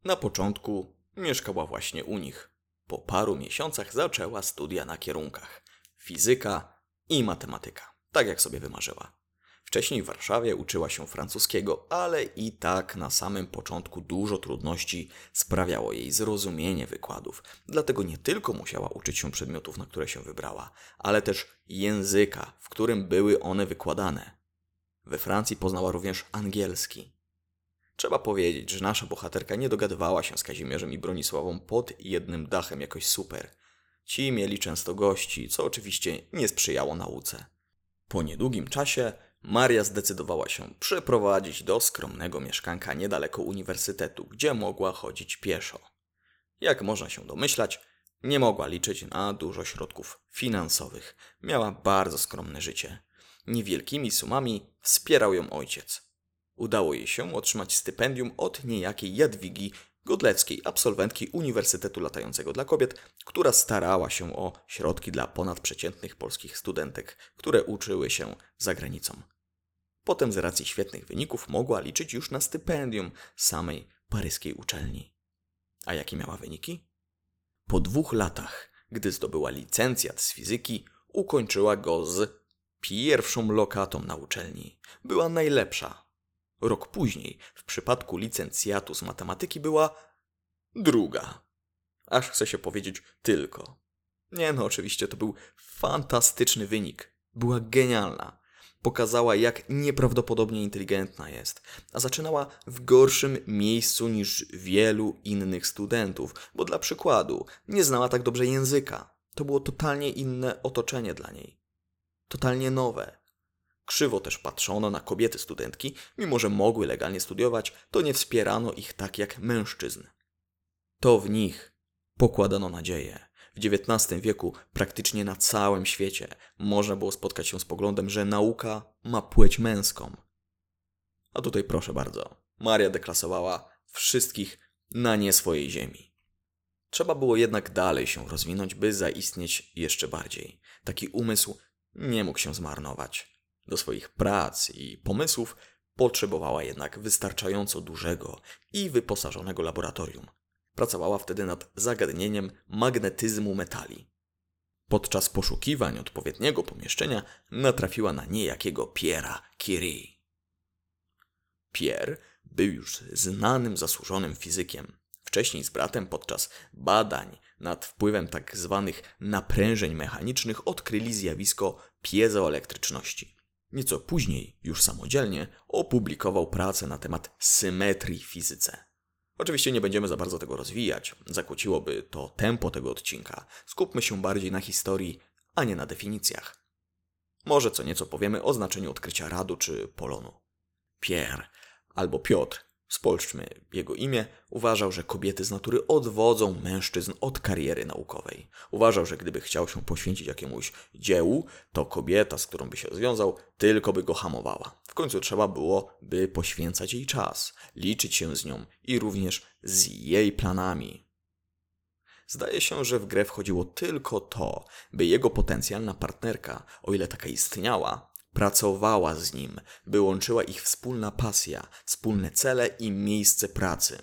Na początku mieszkała właśnie u nich. Po paru miesiącach zaczęła studia na kierunkach fizyka i matematyka, tak jak sobie wymarzyła. Wcześniej w Warszawie uczyła się francuskiego, ale i tak na samym początku dużo trudności sprawiało jej zrozumienie wykładów. Dlatego nie tylko musiała uczyć się przedmiotów, na które się wybrała, ale też języka, w którym były one wykładane. We Francji poznała również angielski. Trzeba powiedzieć, że nasza bohaterka nie dogadywała się z Kazimierzem i Bronisławą pod jednym dachem jakoś super. Ci mieli często gości, co oczywiście nie sprzyjało nauce. Po niedługim czasie Maria zdecydowała się przeprowadzić do skromnego mieszkanka niedaleko uniwersytetu, gdzie mogła chodzić pieszo. Jak można się domyślać, nie mogła liczyć na dużo środków finansowych. Miała bardzo skromne życie. Niewielkimi sumami wspierał ją ojciec. Udało jej się otrzymać stypendium od niejakiej Jadwigi Godleckiej, absolwentki Uniwersytetu Latającego dla Kobiet, która starała się o środki dla ponadprzeciętnych polskich studentek, które uczyły się za granicą. Potem z racji świetnych wyników mogła liczyć już na stypendium samej paryskiej uczelni. A jakie miała wyniki? Po dwóch latach, gdy zdobyła licencjat z fizyki, ukończyła go z pierwszą lokatą na uczelni. Była najlepsza, Rok później, w przypadku licencjatu z matematyki, była druga. Aż chce się powiedzieć tylko. Nie no, oczywiście to był fantastyczny wynik. Była genialna. Pokazała, jak nieprawdopodobnie inteligentna jest, a zaczynała w gorszym miejscu niż wielu innych studentów, bo dla przykładu nie znała tak dobrze języka. To było totalnie inne otoczenie dla niej. Totalnie nowe. Krzywo też patrzono na kobiety studentki, mimo że mogły legalnie studiować, to nie wspierano ich tak jak mężczyzn. To w nich pokładano nadzieję. W XIX wieku praktycznie na całym świecie można było spotkać się z poglądem, że nauka ma płeć męską. A tutaj proszę bardzo, Maria deklasowała wszystkich na nie swojej ziemi. Trzeba było jednak dalej się rozwinąć, by zaistnieć jeszcze bardziej. Taki umysł nie mógł się zmarnować. Do swoich prac i pomysłów potrzebowała jednak wystarczająco dużego i wyposażonego laboratorium. Pracowała wtedy nad zagadnieniem magnetyzmu metali. Podczas poszukiwań odpowiedniego pomieszczenia natrafiła na niejakiego Piera Curie. Pierre był już znanym, zasłużonym fizykiem. Wcześniej z bratem podczas badań nad wpływem tzw. Tak naprężeń mechanicznych odkryli zjawisko piezoelektryczności. Nieco później, już samodzielnie, opublikował pracę na temat symetrii w fizyce. Oczywiście nie będziemy za bardzo tego rozwijać, zakłóciłoby to tempo tego odcinka. Skupmy się bardziej na historii, a nie na definicjach. Może co nieco powiemy o znaczeniu odkrycia radu czy polonu. Pierre albo Piotr spolszczmy jego imię, uważał, że kobiety z natury odwodzą mężczyzn od kariery naukowej. Uważał, że gdyby chciał się poświęcić jakiemuś dziełu, to kobieta, z którą by się związał, tylko by go hamowała. W końcu trzeba było, by poświęcać jej czas, liczyć się z nią i również z jej planami. Zdaje się, że w grę wchodziło tylko to, by jego potencjalna partnerka, o ile taka istniała, pracowała z nim, by łączyła ich wspólna pasja, wspólne cele i miejsce pracy.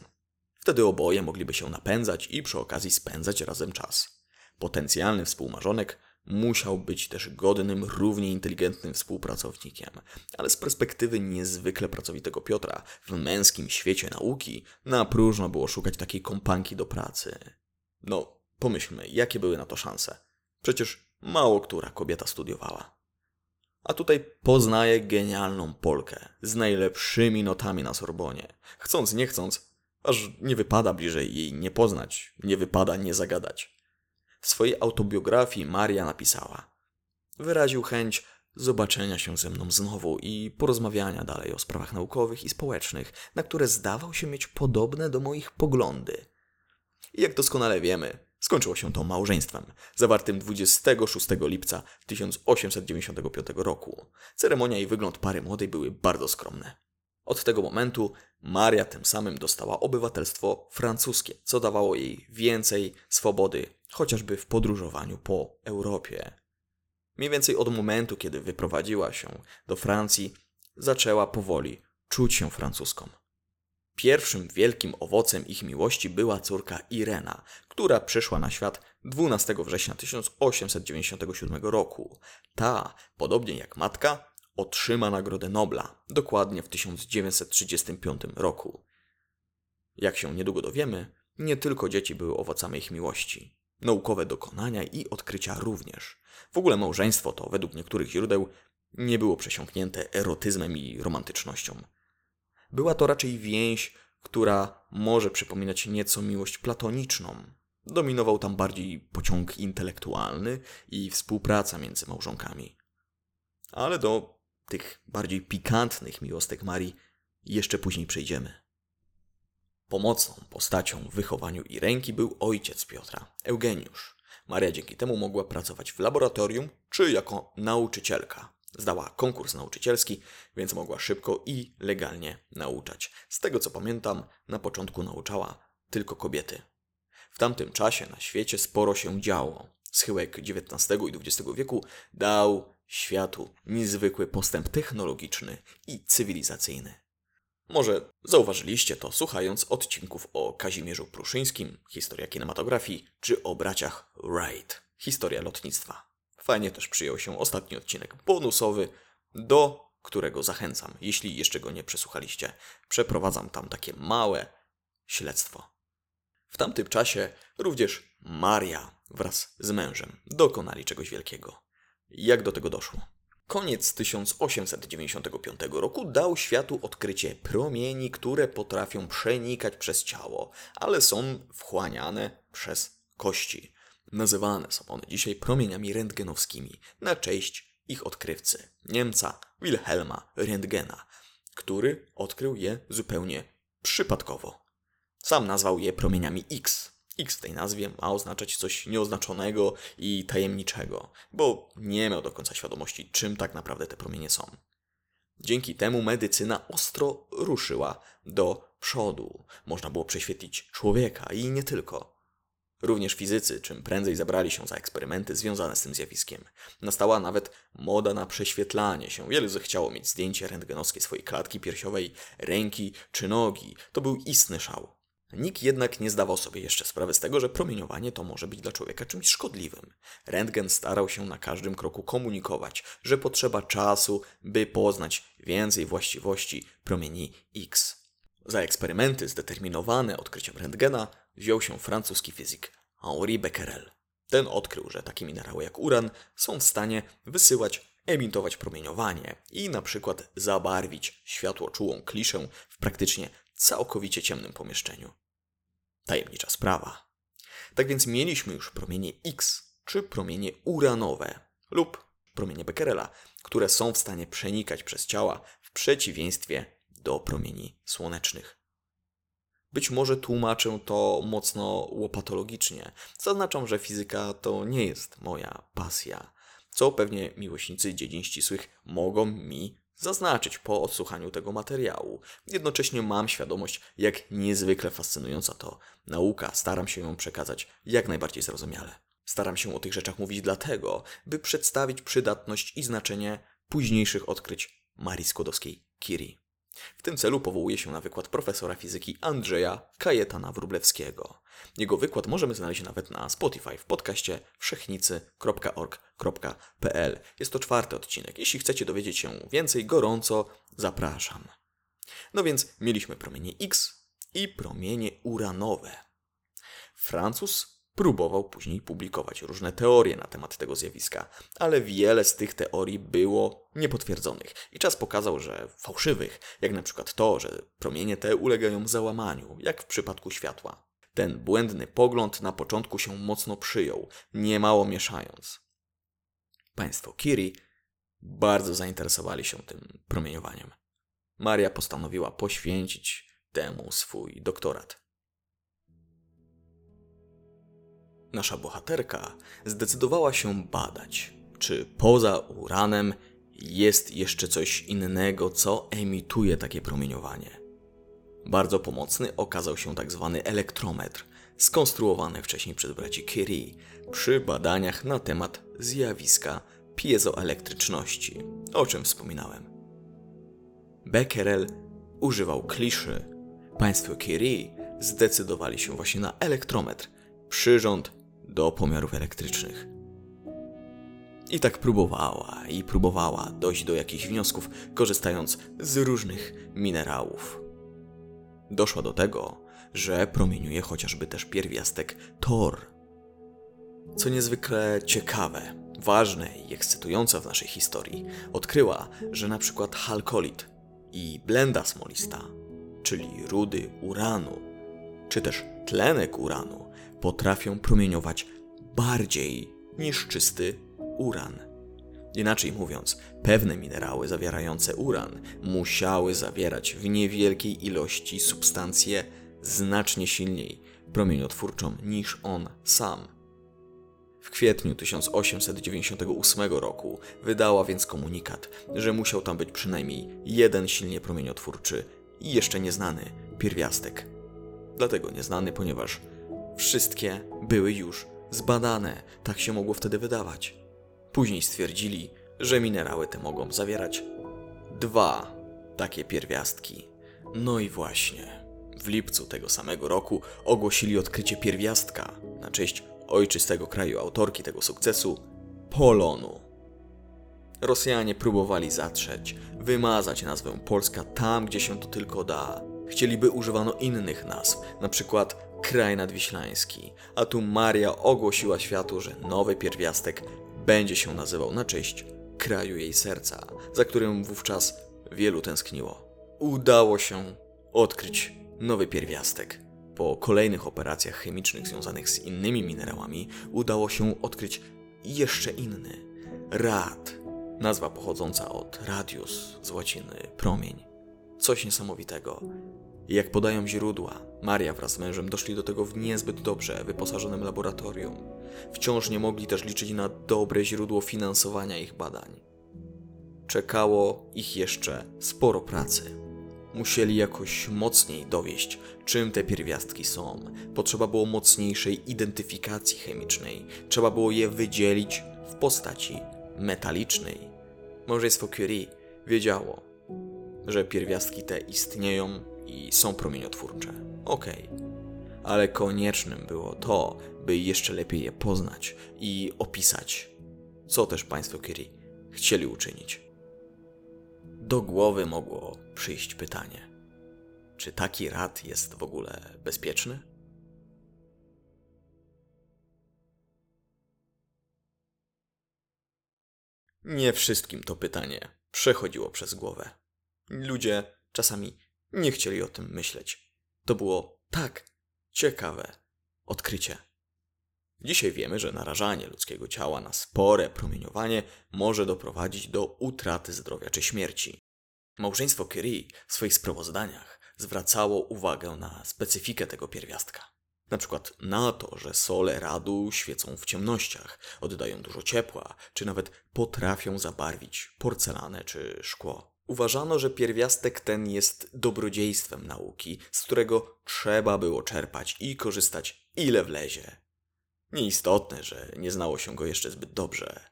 Wtedy oboje mogliby się napędzać i przy okazji spędzać razem czas. Potencjalny współmarzonek musiał być też godnym, równie inteligentnym współpracownikiem, ale z perspektywy niezwykle pracowitego Piotra w męskim świecie nauki na próżno było szukać takiej kompanki do pracy. No, pomyślmy, jakie były na to szanse. Przecież mało która kobieta studiowała. A tutaj poznaje genialną Polkę z najlepszymi notami na Sorbonie. Chcąc, nie chcąc, aż nie wypada bliżej jej nie poznać, nie wypada nie zagadać. W swojej autobiografii Maria napisała: Wyraził chęć zobaczenia się ze mną znowu i porozmawiania dalej o sprawach naukowych i społecznych, na które zdawał się mieć podobne do moich poglądy. I jak doskonale wiemy, skończyło się to małżeństwem, zawartym 26 lipca 1895 roku. Ceremonia i wygląd pary młodej były bardzo skromne. Od tego momentu Maria tym samym dostała obywatelstwo francuskie, co dawało jej więcej swobody, chociażby w podróżowaniu po Europie. Mniej więcej od momentu, kiedy wyprowadziła się do Francji, zaczęła powoli czuć się francuską. Pierwszym wielkim owocem ich miłości była córka Irena, która przyszła na świat 12 września 1897 roku. Ta, podobnie jak matka, otrzyma Nagrodę Nobla, dokładnie w 1935 roku. Jak się niedługo dowiemy, nie tylko dzieci były owocami ich miłości. Naukowe dokonania i odkrycia również. W ogóle małżeństwo to, według niektórych źródeł, nie było przesiąknięte erotyzmem i romantycznością. Była to raczej więź, która może przypominać nieco miłość platoniczną. Dominował tam bardziej pociąg intelektualny i współpraca między małżonkami. Ale do tych bardziej pikantnych miłostek Marii jeszcze później przejdziemy. Pomocną postacią w wychowaniu i ręki był ojciec Piotra, Eugeniusz. Maria dzięki temu mogła pracować w laboratorium czy jako nauczycielka. Zdała konkurs nauczycielski, więc mogła szybko i legalnie nauczać. Z tego co pamiętam, na początku nauczała tylko kobiety. W tamtym czasie na świecie sporo się działo. Schyłek XIX i XX wieku dał światu niezwykły postęp technologiczny i cywilizacyjny. Może zauważyliście to słuchając odcinków o Kazimierzu Pruszyńskim, historia kinematografii, czy o braciach Wright, historia lotnictwa. Fajnie też przyjął się ostatni odcinek bonusowy, do którego zachęcam, jeśli jeszcze go nie przesłuchaliście. Przeprowadzam tam takie małe śledztwo. W tamtym czasie również Maria wraz z mężem dokonali czegoś wielkiego. Jak do tego doszło? Koniec 1895 roku dał światu odkrycie promieni, które potrafią przenikać przez ciało, ale są wchłaniane przez kości. Nazywane są one dzisiaj promieniami rentgenowskimi na cześć ich odkrywcy, Niemca Wilhelma Röntgena, który odkrył je zupełnie przypadkowo. Sam nazwał je promieniami X, X w tej nazwie ma oznaczać coś nieoznaczonego i tajemniczego, bo nie miał do końca świadomości, czym tak naprawdę te promienie są. Dzięki temu medycyna ostro ruszyła do przodu. Można było prześwietlić człowieka i nie tylko. Również fizycy czym prędzej zabrali się za eksperymenty związane z tym zjawiskiem. Nastała nawet moda na prześwietlanie się. Wielu zechciało mieć zdjęcie rentgenowskie swojej klatki piersiowej, ręki czy nogi. To był istny szał. Nikt jednak nie zdawał sobie jeszcze sprawy z tego, że promieniowanie to może być dla człowieka czymś szkodliwym. Rentgen starał się na każdym kroku komunikować, że potrzeba czasu, by poznać więcej właściwości promieni X. Za eksperymenty zdeterminowane odkryciem rentgena wziął się francuski fizyk Henri Becquerel. Ten odkrył, że takie minerały jak uran są w stanie wysyłać, emitować promieniowanie i na przykład zabarwić światło czułą kliszę w praktycznie całkowicie ciemnym pomieszczeniu. Tajemnicza sprawa. Tak więc mieliśmy już promienie X, czy promienie uranowe, lub promienie Becquerela, które są w stanie przenikać przez ciała w przeciwieństwie do promieni słonecznych. Być może tłumaczę to mocno łopatologicznie. Zaznaczam, że fizyka to nie jest moja pasja, co pewnie miłośnicy dziedzin ścisłych mogą mi zaznaczyć po odsłuchaniu tego materiału. Jednocześnie mam świadomość, jak niezwykle fascynująca to nauka. Staram się ją przekazać jak najbardziej zrozumiale. Staram się o tych rzeczach mówić dlatego, by przedstawić przydatność i znaczenie późniejszych odkryć Marii Skłodowskiej-Curie. W tym celu powołuje się na wykład profesora fizyki Andrzeja Kajetana Wróblewskiego. Jego wykład możemy znaleźć nawet na Spotify w podcaście wszechnicy.org.pl. Jest to czwarty odcinek. Jeśli chcecie dowiedzieć się więcej, gorąco zapraszam. No więc mieliśmy promienie X i promienie uranowe. Francuz próbował później publikować różne teorie na temat tego zjawiska, ale wiele z tych teorii było niepotwierdzonych i czas pokazał, że fałszywych, jak na przykład to, że promienie te ulegają załamaniu, jak w przypadku światła. Ten błędny pogląd na początku się mocno przyjął, niemało mieszając. Państwo Curie bardzo zainteresowali się tym promieniowaniem. Maria postanowiła poświęcić temu swój doktorat. Nasza bohaterka zdecydowała się badać, czy poza uranem jest jeszcze coś innego, co emituje takie promieniowanie. Bardzo pomocny okazał się tak zwany elektrometr, skonstruowany wcześniej przez braci Curie przy badaniach na temat zjawiska piezoelektryczności, o czym wspominałem. Becquerel używał kliszy. Państwo Curie zdecydowali się właśnie na elektrometr, przyrząd do pomiarów elektrycznych. I tak próbowała i próbowała dojść do jakichś wniosków, korzystając z różnych minerałów. Doszła do tego, że promieniuje chociażby też pierwiastek tor. Co niezwykle ciekawe, ważne i ekscytujące w naszej historii, odkryła, że na przykład halkolit i blenda smolista, czyli rudy uranu, czy też tlenek uranu, potrafią promieniować bardziej niż czysty uran. Inaczej mówiąc, pewne minerały zawierające uran musiały zawierać w niewielkiej ilości substancję znacznie silniej promieniotwórczą niż on sam. W kwietniu 1898 roku wydała więc komunikat, że musiał tam być przynajmniej jeden silnie promieniotwórczy i jeszcze nieznany pierwiastek. Dlatego nieznany, ponieważ wszystkie były już zbadane, tak się mogło wtedy wydawać. Później stwierdzili, że minerały te mogą zawierać dwa takie pierwiastki. No i właśnie, w lipcu tego samego roku ogłosili odkrycie pierwiastka na cześć ojczystego kraju autorki tego sukcesu Polonu. Rosjanie próbowali zatrzeć, wymazać nazwę Polska tam, gdzie się to tylko da. Chcieliby używano innych nazw, na przykład kraj nadwiślański, a tu Maria ogłosiła światu, że nowy pierwiastek będzie się nazywał na cześć kraju jej serca, za którym wówczas wielu tęskniło. Udało się odkryć nowy pierwiastek. Po kolejnych operacjach chemicznych związanych z innymi minerałami udało się odkryć jeszcze inny rad, nazwa pochodząca od radius z łaciny promień. Coś niesamowitego. Jak podają źródła, Maria wraz z mężem doszli do tego w niezbyt dobrze wyposażonym laboratorium. Wciąż nie mogli też liczyć na dobre źródło finansowania ich badań. Czekało ich jeszcze sporo pracy. Musieli jakoś mocniej dowieść, czym te pierwiastki są. Potrzeba było mocniejszej identyfikacji chemicznej. Trzeba było je wydzielić w postaci metalicznej. Małżeństwo Curie wiedziało, że pierwiastki te istnieją i są promieniotwórcze. Okej. Okay. Ale koniecznym było to, by jeszcze lepiej je poznać i opisać, co też państwo Curie chcieli uczynić. Do głowy mogło przyjść pytanie: czy taki rad jest w ogóle bezpieczny? Nie wszystkim to pytanie przechodziło przez głowę. Ludzie czasami nie chcieli o tym myśleć. To było tak ciekawe odkrycie. Dzisiaj wiemy, że narażanie ludzkiego ciała na spore promieniowanie może doprowadzić do utraty zdrowia czy śmierci. Małżeństwo Curie w swoich sprawozdaniach zwracało uwagę na specyfikę tego pierwiastka. Na przykład na to, że sole radu świecą w ciemnościach, oddają dużo ciepła, czy nawet potrafią zabarwić porcelanę czy szkło. Uważano, że pierwiastek ten jest dobrodziejstwem nauki, z którego trzeba było czerpać i korzystać ile wlezie. Nieistotne, że nie znało się go jeszcze zbyt dobrze.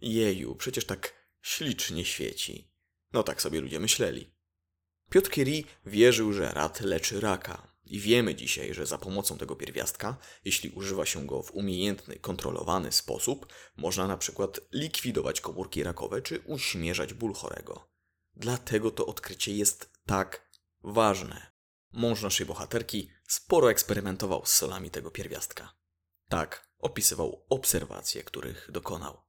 Jeju, przecież tak ślicznie świeci. No tak sobie ludzie myśleli. Piotr Curie wierzył, że rad leczy raka. I wiemy dzisiaj, że za pomocą tego pierwiastka, jeśli używa się go w umiejętny, kontrolowany sposób, można na przykład likwidować komórki rakowe czy uśmierzać ból chorego. Dlatego to odkrycie jest tak ważne. Mąż naszej bohaterki sporo eksperymentował z solami tego pierwiastka. Tak opisywał obserwacje, których dokonał.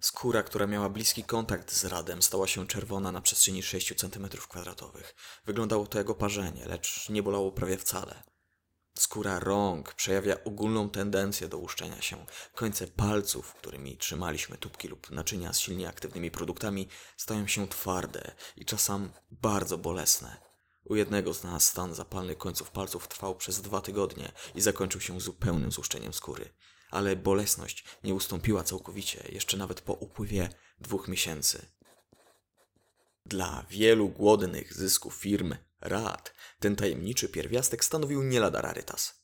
Skóra, która miała bliski kontakt z radem, stała się czerwona na przestrzeni 6 cm2. Wyglądało to jak oparzenie, lecz nie bolało prawie wcale. Skóra rąk przejawia ogólną tendencję do łuszczenia się. Końce palców, którymi trzymaliśmy tubki lub naczynia z silnie aktywnymi produktami, stają się twarde i czasem bardzo bolesne. U jednego z nas stan zapalny końców palców trwał przez dwa tygodnie i zakończył się zupełnym złuszczeniem skóry. Ale bolesność nie ustąpiła całkowicie, jeszcze nawet po upływie dwóch miesięcy. Dla wielu głodnych zysku firm rad ten tajemniczy pierwiastek stanowił nie lada rarytas.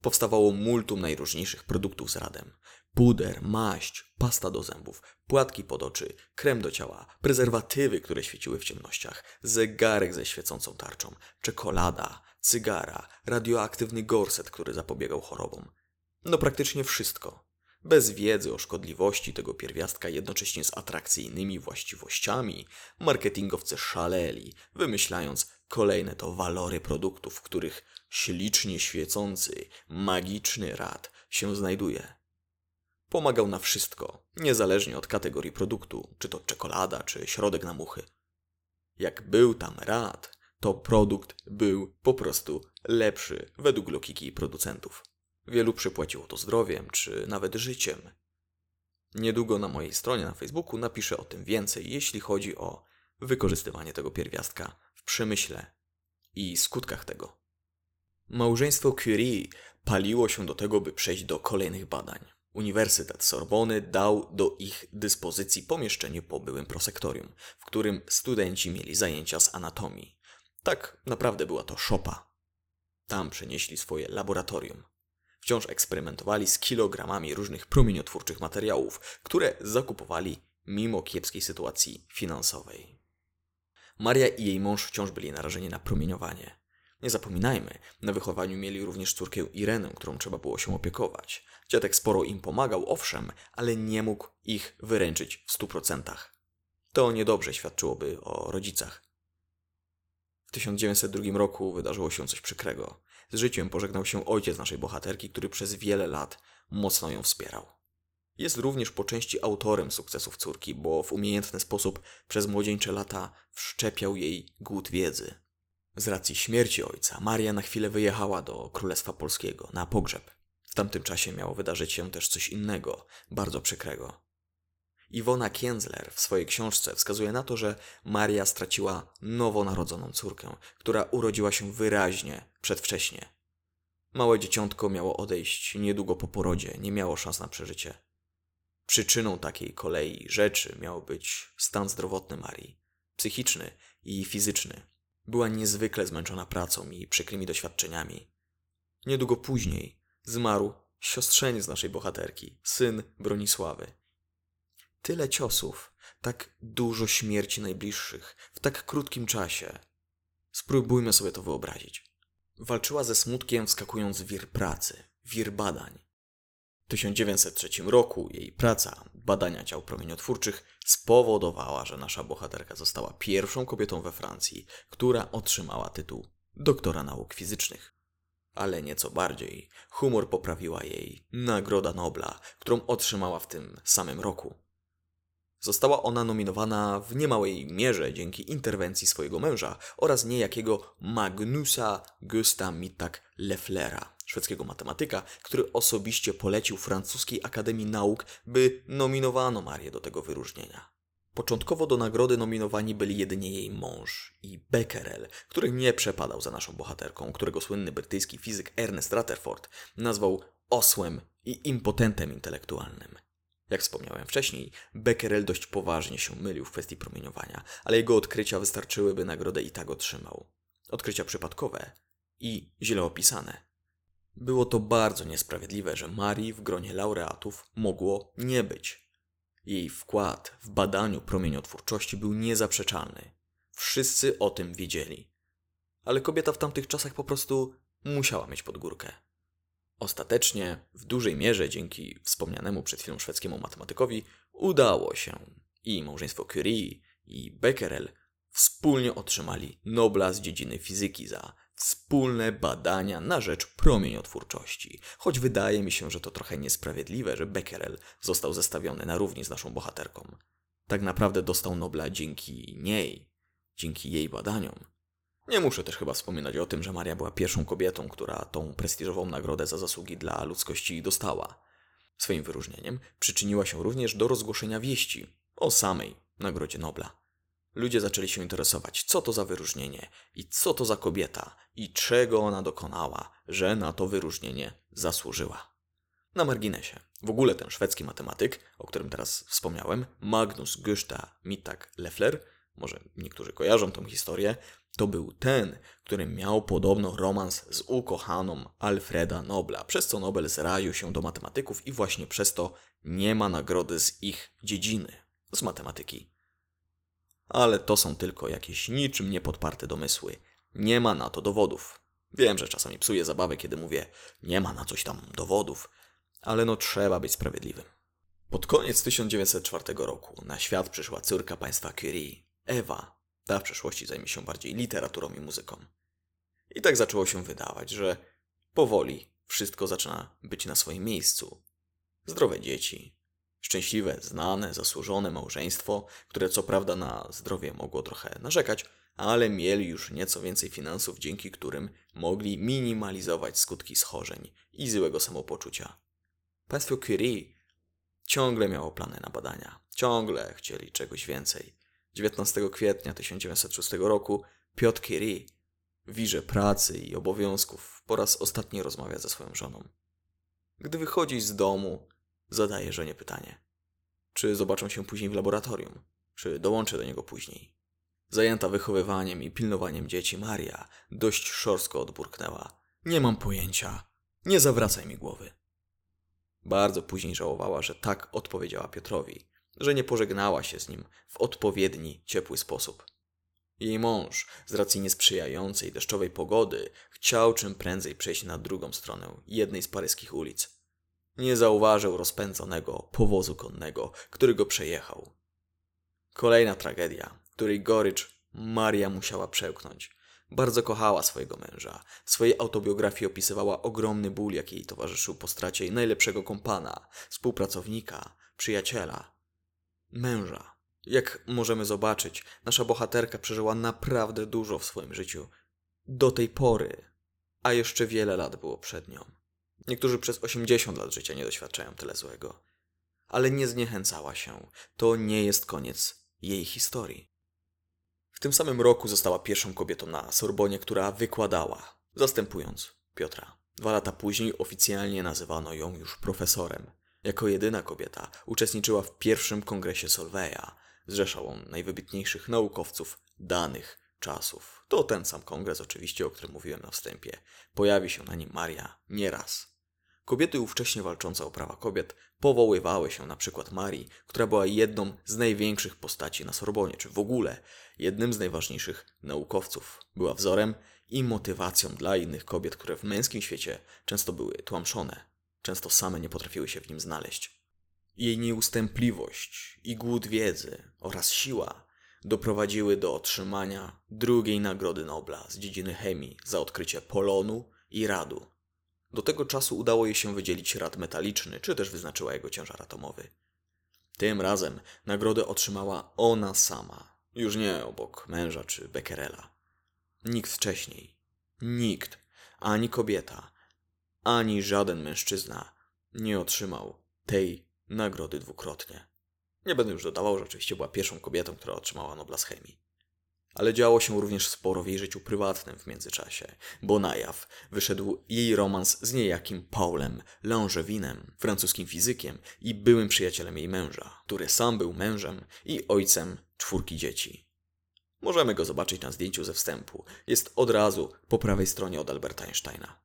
Powstawało multum najróżniejszych produktów z radem. Puder, maść, pasta do zębów, płatki pod oczy, krem do ciała, prezerwatywy, które świeciły w ciemnościach, zegarek ze świecącą tarczą, czekolada, cygara, radioaktywny gorset, który zapobiegał chorobom. No praktycznie wszystko. Bez wiedzy o szkodliwości tego pierwiastka jednocześnie z atrakcyjnymi właściwościami, marketingowcy szaleli, wymyślając kolejne to walory produktów, w których ślicznie świecący, magiczny rad się znajduje. Pomagał na wszystko, niezależnie od kategorii produktu, czy to czekolada, czy środek na muchy. Jak był tam rad, to produkt był po prostu lepszy według logiki producentów. Wielu przypłaciło to zdrowiem, czy nawet życiem. Niedługo na mojej stronie na Facebooku napiszę o tym więcej, jeśli chodzi o wykorzystywanie tego pierwiastka w przemyśle i skutkach tego. Małżeństwo Curie paliło się do tego, by przejść do kolejnych badań. Uniwersytet Sorbony dał do ich dyspozycji pomieszczenie po byłym prosektorium, w którym studenci mieli zajęcia z anatomii. Tak naprawdę była to szopa. Tam przenieśli swoje laboratorium. Wciąż eksperymentowali z kilogramami różnych promieniotwórczych materiałów, które zakupowali mimo kiepskiej sytuacji finansowej. Maria i jej mąż wciąż byli narażeni na promieniowanie. Nie zapominajmy, na wychowaniu mieli również córkę Irenę, którą trzeba było się opiekować. Dziadek sporo im pomagał, owszem, ale nie mógł ich wyręczyć w stu procentach. To niedobrze świadczyłoby o rodzicach. W 1902 roku wydarzyło się coś przykrego. Z życiem pożegnał się ojciec naszej bohaterki, który przez wiele lat mocno ją wspierał. Jest również po części autorem sukcesów córki, bo w umiejętny sposób przez młodzieńcze lata wszczepiał jej głód wiedzy. Z racji śmierci ojca, Maria na chwilę wyjechała do Królestwa Polskiego na pogrzeb. W tamtym czasie miało wydarzyć się też coś innego, bardzo przykrego. Iwona Kienzler w swojej książce wskazuje na to, że Maria straciła nowonarodzoną córkę, która urodziła się wyraźnie przedwcześnie. Małe dzieciątko miało odejść niedługo po porodzie, nie miało szans na przeżycie. Przyczyną takiej kolei rzeczy miał być stan zdrowotny Marii, psychiczny i fizyczny. Była niezwykle zmęczona pracą i przykrymi doświadczeniami. Niedługo później zmarł siostrzeniec naszej bohaterki, syn Bronisławy. Tyle ciosów, tak dużo śmierci najbliższych w tak krótkim czasie. Spróbujmy sobie to wyobrazić. Walczyła ze smutkiem, wskakując w wir pracy, wir badań. W 1903 roku jej praca, badania ciał promieniotwórczych, spowodowała, że nasza bohaterka została pierwszą kobietą we Francji, która otrzymała tytuł doktora nauk fizycznych. Ale nieco bardziej humor poprawiła jej Nagroda Nobla, którą otrzymała w tym samym roku. Została ona nominowana w niemałej mierze dzięki interwencji swojego męża oraz niejakiego Magnusa Gusta Mittak Lefflera, szwedzkiego matematyka, który osobiście polecił francuskiej Akademii Nauk, by nominowano Marię do tego wyróżnienia. Początkowo do nagrody nominowani byli jedynie jej mąż i Becquerel, który nie przepadał za naszą bohaterką, którego słynny brytyjski fizyk Ernest Rutherford nazwał osłem i impotentem intelektualnym. Jak wspomniałem wcześniej, Becquerel dość poważnie się mylił w kwestii promieniowania, ale jego odkrycia wystarczyły, by nagrodę i tak otrzymał. Odkrycia przypadkowe i źle opisane. Było to bardzo niesprawiedliwe, że Marii w gronie laureatów mogło nie być. Jej wkład w badaniu promieniotwórczości był niezaprzeczalny. Wszyscy o tym wiedzieli. Ale kobieta w tamtych czasach po prostu musiała mieć podgórkę. Ostatecznie, w dużej mierze dzięki wspomnianemu przed chwilą szwedzkiemu matematykowi, udało się i małżeństwo Curie i Becquerel wspólnie otrzymali Nobla z dziedziny fizyki za wspólne badania na rzecz promieniotwórczości. Choć wydaje mi się, że to trochę niesprawiedliwe, że Becquerel został zestawiony na równi z naszą bohaterką. Tak naprawdę dostał Nobla dzięki niej, dzięki jej badaniom. Nie muszę też chyba wspominać o tym, że Maria była pierwszą kobietą, która tą prestiżową nagrodę za zasługi dla ludzkości dostała. Swoim wyróżnieniem przyczyniła się również do rozgłoszenia wieści o samej Nagrodzie Nobla. Ludzie zaczęli się interesować, co to za wyróżnienie i co to za kobieta i czego ona dokonała, że na to wyróżnienie zasłużyła. Na marginesie. W ogóle ten szwedzki matematyk, o którym teraz wspomniałem, Magnus Gösta Mittag Leffler, może niektórzy kojarzą tą historię, to był ten, który miał podobno romans z ukochaną Alfreda Nobla, przez co Nobel zraził się do matematyków i właśnie przez to nie ma nagrody z ich dziedziny, z matematyki. Ale to są tylko jakieś niczym niepodparte domysły. Nie ma na to dowodów. Wiem, że czasami psuję zabawę, kiedy mówię, nie ma na coś tam dowodów, ale no trzeba być sprawiedliwym. Pod koniec 1904 roku na świat przyszła córka państwa Curie, Ewa, ta w przyszłości zajmie się bardziej literaturą i muzyką. I tak zaczęło się wydawać, że powoli wszystko zaczyna być na swoim miejscu. Zdrowe dzieci, szczęśliwe, znane, zasłużone małżeństwo, które co prawda na zdrowie mogło trochę narzekać, ale mieli już nieco więcej finansów, dzięki którym mogli minimalizować skutki schorzeń i złego samopoczucia. Państwo Curie ciągle miało plany na badania, ciągle chcieli czegoś więcej. 19 kwietnia 1906 roku Piotr Curie w wirze pracy i obowiązków po raz ostatni rozmawia ze swoją żoną. Gdy wychodzi z domu, zadaje żonie pytanie. Czy zobaczą się później w laboratorium? Czy dołączy do niego później? Zajęta wychowywaniem i pilnowaniem dzieci, Maria dość szorstko odburknęła. Nie mam pojęcia. Nie zawracaj mi głowy. Bardzo później żałowała, że tak odpowiedziała Piotrowi, że nie pożegnała się z nim w odpowiedni, ciepły sposób. Jej mąż, z racji niesprzyjającej deszczowej pogody, chciał czym prędzej przejść na drugą stronę jednej z paryskich ulic. Nie zauważył rozpędzonego powozu konnego, który go przejechał. Kolejna tragedia, której gorycz Maria musiała przełknąć. Bardzo kochała swojego męża. W swojej autobiografii opisywała ogromny ból, jaki jej towarzyszył po stracie jej najlepszego kompana, współpracownika, przyjaciela, męża. Jak możemy zobaczyć, nasza bohaterka przeżyła naprawdę dużo w swoim życiu. Do tej pory, a jeszcze wiele lat było przed nią. Niektórzy przez 80 lat życia nie doświadczają tyle złego. Ale nie zniechęcała się. To nie jest koniec jej historii. W tym samym roku została pierwszą kobietą na Sorbonie, która wykładała, zastępując Piotra. Dwa lata później oficjalnie nazywano ją już profesorem. Jako jedyna kobieta uczestniczyła w pierwszym kongresie Solveja. Zrzeszał on najwybitniejszych naukowców danych czasów. To ten sam kongres oczywiście, o którym mówiłem na wstępie. Pojawi się na nim Maria nieraz. Kobiety ówcześnie walczące o prawa kobiet powoływały się na przykład Marii, która była jedną z największych postaci na Sorbonie, czy w ogóle jednym z najważniejszych naukowców. Była wzorem i motywacją dla innych kobiet, które w męskim świecie często były tłamszone, często same nie potrafiły się w nim znaleźć. Jej nieustępliwość i głód wiedzy oraz siła doprowadziły do otrzymania drugiej Nagrody Nobla z dziedziny chemii za odkrycie polonu i radu. Do tego czasu udało jej się wydzielić rad metaliczny, czy też wyznaczyła jego ciężar atomowy. Tym razem nagrodę otrzymała ona sama, już nie obok męża czy Becquerela. Nikt wcześniej, nikt, ani kobieta, ani żaden mężczyzna nie otrzymał tej nagrody dwukrotnie. Nie będę już dodawał, że oczywiście była pierwszą kobietą, która otrzymała Nobla z chemii. Ale działo się również sporo w jej życiu prywatnym w międzyczasie, bo na jaw wyszedł jej romans z niejakim Paulem Langevinem, francuskim fizykiem i byłym przyjacielem jej męża, który sam był mężem i ojcem czwórki dzieci. Możemy go zobaczyć na zdjęciu ze wstępu. Jest od razu po prawej stronie od Alberta Einsteina.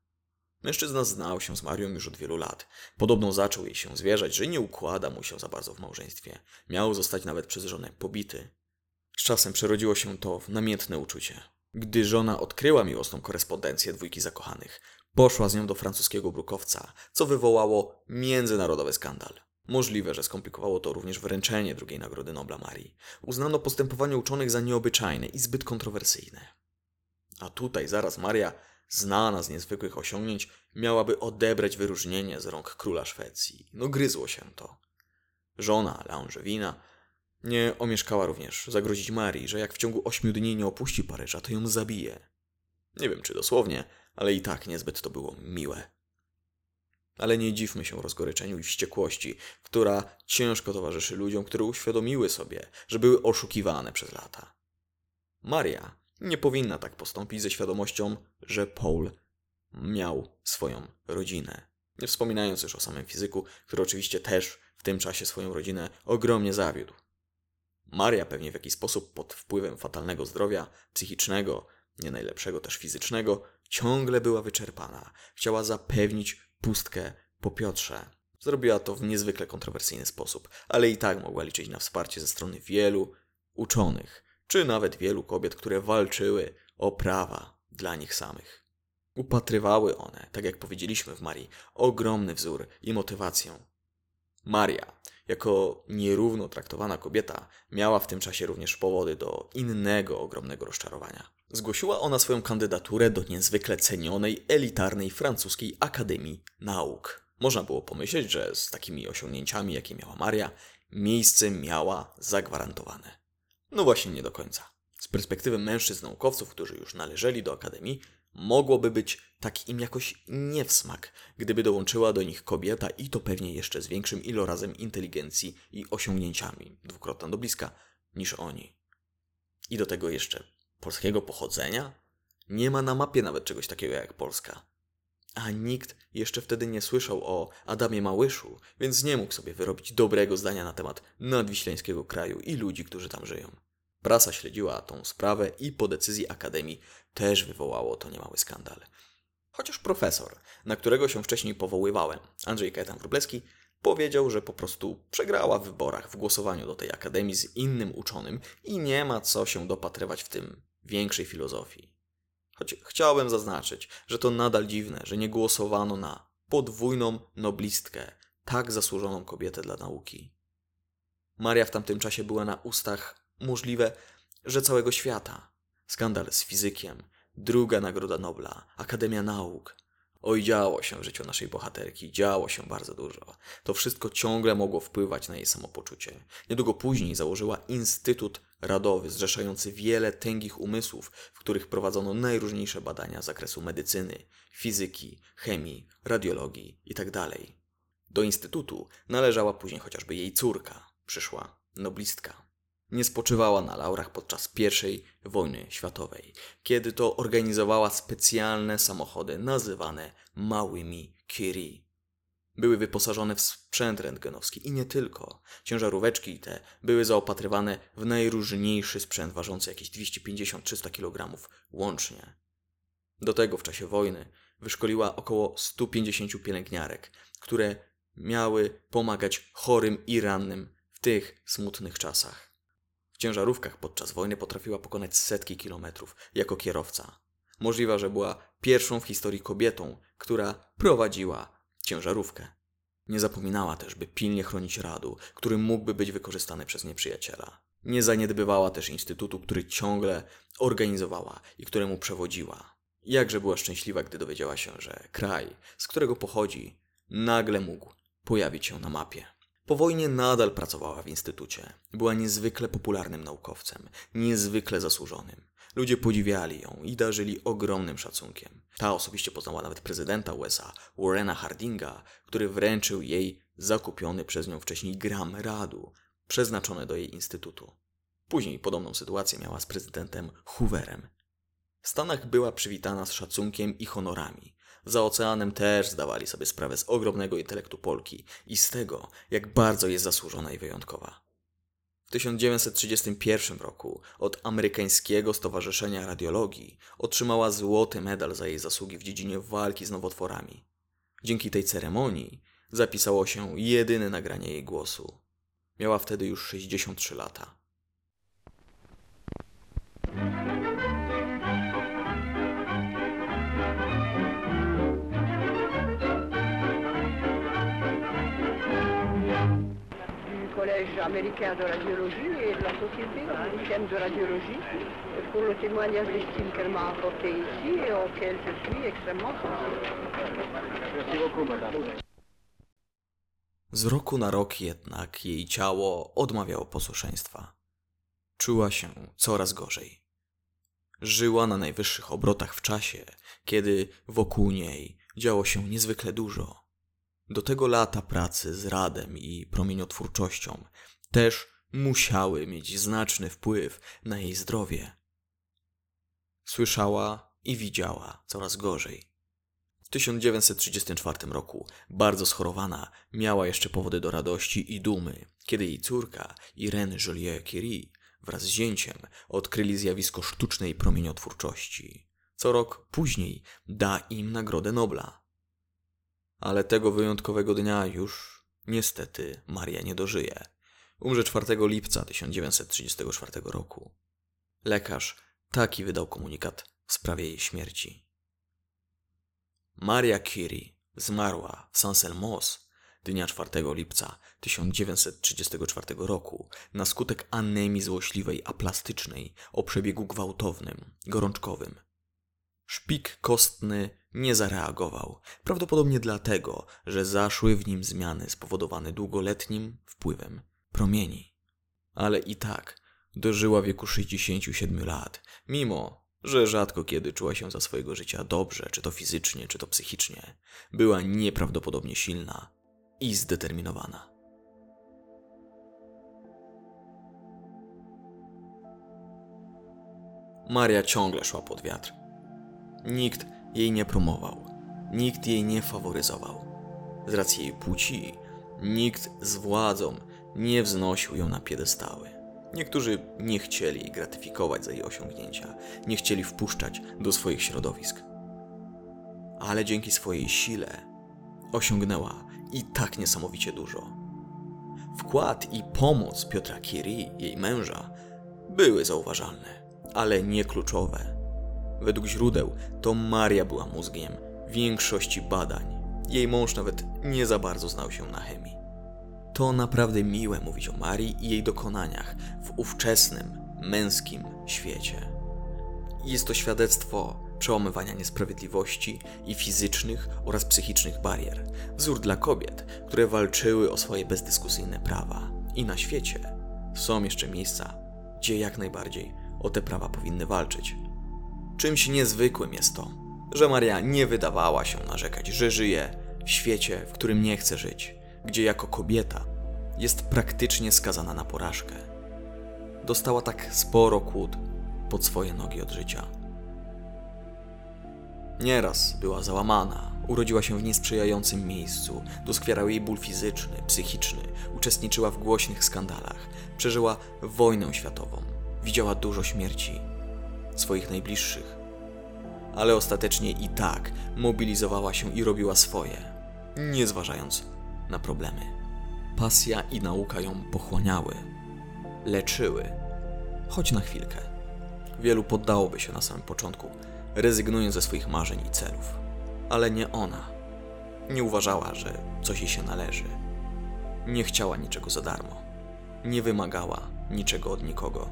Mężczyzna znał się z Marią już od wielu lat. Podobno zaczął jej się zwierzać, że nie układa mu się za bardzo w małżeństwie. Miał zostać nawet przez żonę pobity. Z czasem przerodziło się to w namiętne uczucie. Gdy żona odkryła miłosną korespondencję dwójki zakochanych, poszła z nią do francuskiego brukowca, co wywołało międzynarodowy skandal. Możliwe, że skomplikowało to również wręczenie drugiej Nagrody Nobla Marii. Uznano postępowanie uczonych za nieobyczajne i zbyt kontrowersyjne. A tutaj zaraz Maria, znana z niezwykłych osiągnięć, miałaby odebrać wyróżnienie z rąk króla Szwecji. No gryzło się to. Żona Langevina nie omieszkała również zagrozić Marii, że jak w ciągu ośmiu dni nie opuści Paryża, to ją zabije. Nie wiem czy dosłownie, ale i tak niezbyt to było miłe. Ale nie dziwmy się rozgoryczeniu i wściekłości, która ciężko towarzyszy ludziom, które uświadomiły sobie, że były oszukiwane przez lata. Maria nie powinna tak postąpić ze świadomością, że Paul miał swoją rodzinę. Nie wspominając już o samym fizyku, który oczywiście też w tym czasie swoją rodzinę ogromnie zawiódł. Maria pewnie w jakiś sposób pod wpływem fatalnego zdrowia psychicznego, nie najlepszego też fizycznego, ciągle była wyczerpana. Chciała zapewnić pustkę po Piotrze. Zrobiła to w niezwykle kontrowersyjny sposób, ale i tak mogła liczyć na wsparcie ze strony wielu uczonych, czy nawet wielu kobiet, które walczyły o prawa dla nich samych. Upatrywały one, tak jak powiedzieliśmy w Marii, ogromny wzór i motywację. Maria, jako nierówno traktowana kobieta, miała w tym czasie również powody do innego ogromnego rozczarowania. Zgłosiła ona swoją kandydaturę do niezwykle cenionej, elitarnej francuskiej Akademii Nauk. Można było pomyśleć, że z takimi osiągnięciami, jakie miała Maria, miejsce miała zagwarantowane. No właśnie nie do końca. Z perspektywy mężczyzn naukowców, którzy już należeli do Akademii, mogłoby być tak im jakoś nie w smak, gdyby dołączyła do nich kobieta i to pewnie jeszcze z większym ilorazem inteligencji i osiągnięciami, dwukrotna do bliska, niż oni. I do tego jeszcze polskiego pochodzenia? Nie ma na mapie nawet czegoś takiego jak Polska. A nikt jeszcze wtedy nie słyszał o Adamie Małyszu, więc nie mógł sobie wyrobić dobrego zdania na temat nadwiślańskiego kraju i ludzi, którzy tam żyją. Prasa śledziła tą sprawę i po decyzji Akademii też wywołało to niemały skandal. Chociaż profesor, na którego się wcześniej powoływałem, Andrzej Kajetan Wróblewski, powiedział, że po prostu przegrała w wyborach w głosowaniu do tej akademii z innym uczonym i nie ma co się dopatrywać w tym większej filozofii. Choć chciałbym zaznaczyć, że to nadal dziwne, że nie głosowano na podwójną noblistkę, tak zasłużoną kobietę dla nauki. Maria w tamtym czasie była na ustach możliwe, że całego świata. Skandal z fizykiem, druga Nagroda Nobla, Akademia Nauk. Oj, działo się w życiu naszej bohaterki, działo się bardzo dużo. To wszystko ciągle mogło wpływać na jej samopoczucie. Niedługo później założyła Instytut Radowy, zrzeszający wiele tęgich umysłów, w których prowadzono najróżniejsze badania z zakresu medycyny, fizyki, chemii, radiologii itd. Do instytutu należała później chociażby jej córka, przyszła noblistka nie spoczywała na laurach podczas I wojny światowej, kiedy to organizowała specjalne samochody nazywane małymi Curie. Były wyposażone w sprzęt rentgenowski i nie tylko. Ciężaróweczki te były zaopatrywane w najróżniejszy sprzęt ważący jakieś 250-300 kg łącznie. Do tego w czasie wojny wyszkoliła około 150 pielęgniarek, które miały pomagać chorym i rannym w tych smutnych czasach. W ciężarówkach podczas wojny potrafiła pokonać setki kilometrów jako kierowca. Możliwe, że była pierwszą w historii kobietą, która prowadziła ciężarówkę. Nie zapominała też, by pilnie chronić radu, który mógłby być wykorzystany przez nieprzyjaciela. Nie zaniedbywała też instytutu, który ciągle organizowała i któremu przewodziła. Jakże była szczęśliwa, gdy dowiedziała się, że kraj, z którego pochodzi, nagle mógł pojawić się na mapie. Po wojnie nadal pracowała w instytucie. Była niezwykle popularnym naukowcem, niezwykle zasłużonym. Ludzie podziwiali ją i darzyli ogromnym szacunkiem. Ta osobiście poznała nawet prezydenta USA, Warrena Hardinga, który wręczył jej zakupiony przez nią wcześniej gram radu, przeznaczony do jej instytutu. Później podobną sytuację miała z prezydentem Hooverem. W Stanach była przywitana z szacunkiem i honorami. Za oceanem też zdawali sobie sprawę z ogromnego intelektu Polki i z tego, jak bardzo jest zasłużona i wyjątkowa. W 1931 roku od Amerykańskiego Stowarzyszenia Radiologii otrzymała złoty medal za jej zasługi w dziedzinie walki z nowotworami. Dzięki tej ceremonii zapisało się jedyne nagranie jej głosu. Miała wtedy już 63 lata. Américain de radiologie et de la Société américaine de radiologie pour le témoignage d'estime qu'elle m'a apporté ici et auquel je suis extrêmement sensible. Z roku na rok jednak jej ciało odmawiało posłuszeństwa. Czuła się coraz gorzej. Żyła na najwyższych obrotach w czasie, kiedy wokół niej działo się niezwykle dużo. Do tego lata pracy z radem i promieniotwórczością też musiały mieć znaczny wpływ na jej zdrowie. Słyszała i widziała coraz gorzej. W 1934 roku, bardzo schorowana, miała jeszcze powody do radości i dumy, kiedy jej córka Irene Joliet-Curie wraz z zięciem odkryli zjawisko sztucznej promieniotwórczości. Co rok później da im Nagrodę Nobla. Ale tego wyjątkowego dnia już niestety Maria nie dożyje. Umrze 4 lipca 1934 roku. Lekarz taki wydał komunikat w sprawie jej śmierci. Maria Curie zmarła w Saint-Selmos dnia 4 lipca 1934 roku na skutek anemii złośliwej aplastycznej o przebiegu gwałtownym, gorączkowym. Szpik kostny nie zareagował, prawdopodobnie dlatego, że zaszły w nim zmiany spowodowane długoletnim wpływem promieni. Ale i tak dożyła wieku 67 lat, mimo że rzadko kiedy czuła się za swojego życia dobrze, czy to fizycznie, czy to psychicznie. Była nieprawdopodobnie silna i zdeterminowana. Maria ciągle szła pod wiatr. Nikt jej nie promował, nikt jej nie faworyzował. Z racji jej płci, nikt z władzą nie wznosił ją na piedestały. Niektórzy nie chcieli jej gratyfikować za jej osiągnięcia, nie chcieli wpuszczać do swoich środowisk. Ale dzięki swojej sile osiągnęła i tak niesamowicie dużo. Wkład i pomoc Piotra Curie, jej męża, były zauważalne, ale nie kluczowe. Według źródeł to Maria była mózgiem większości badań. Jej mąż nawet nie za bardzo znał się na chemii. To naprawdę miłe mówić o Marii i jej dokonaniach w ówczesnym, męskim świecie. Jest to świadectwo przełamywania niesprawiedliwości i fizycznych oraz psychicznych barier, wzór dla kobiet, które walczyły o swoje bezdyskusyjne prawa. I na świecie są jeszcze miejsca, gdzie jak najbardziej o te prawa powinny walczyć. Czymś niezwykłym jest to, że Maria nie wydawała się narzekać, że żyje w świecie, w którym nie chce żyć, gdzie jako kobieta jest praktycznie skazana na porażkę. Dostała tak sporo kłód pod swoje nogi od życia. Nieraz była załamana, urodziła się w niesprzyjającym miejscu, doskwierał jej ból fizyczny, psychiczny, uczestniczyła w głośnych skandalach, przeżyła wojnę światową, widziała dużo śmierci swoich najbliższych. Ale ostatecznie i tak mobilizowała się i robiła swoje, nie zważając na problemy. Pasja i nauka ją pochłaniały, leczyły, choć na chwilkę. Wielu poddałoby się na samym początku, rezygnując ze swoich marzeń i celów. Ale nie ona. Nie uważała, że coś jej się należy. Nie chciała niczego za darmo. Nie wymagała niczego od nikogo.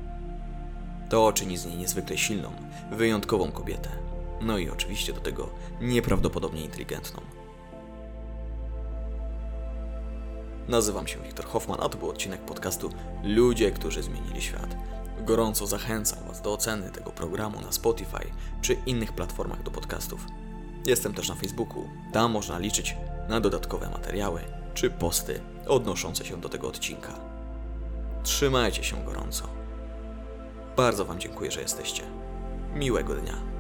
To czyni z niej niezwykle silną, wyjątkową kobietę. No i oczywiście do tego nieprawdopodobnie inteligentną. Nazywam się Wiktor Hoffman, a to był odcinek podcastu Ludzie, którzy zmienili świat. Gorąco zachęcam Was do oceny tego programu na Spotify czy innych platformach do podcastów. Jestem też na Facebooku, tam można liczyć na dodatkowe materiały czy posty odnoszące się do tego odcinka. Trzymajcie się gorąco. Bardzo Wam dziękuję, że jesteście. Miłego dnia.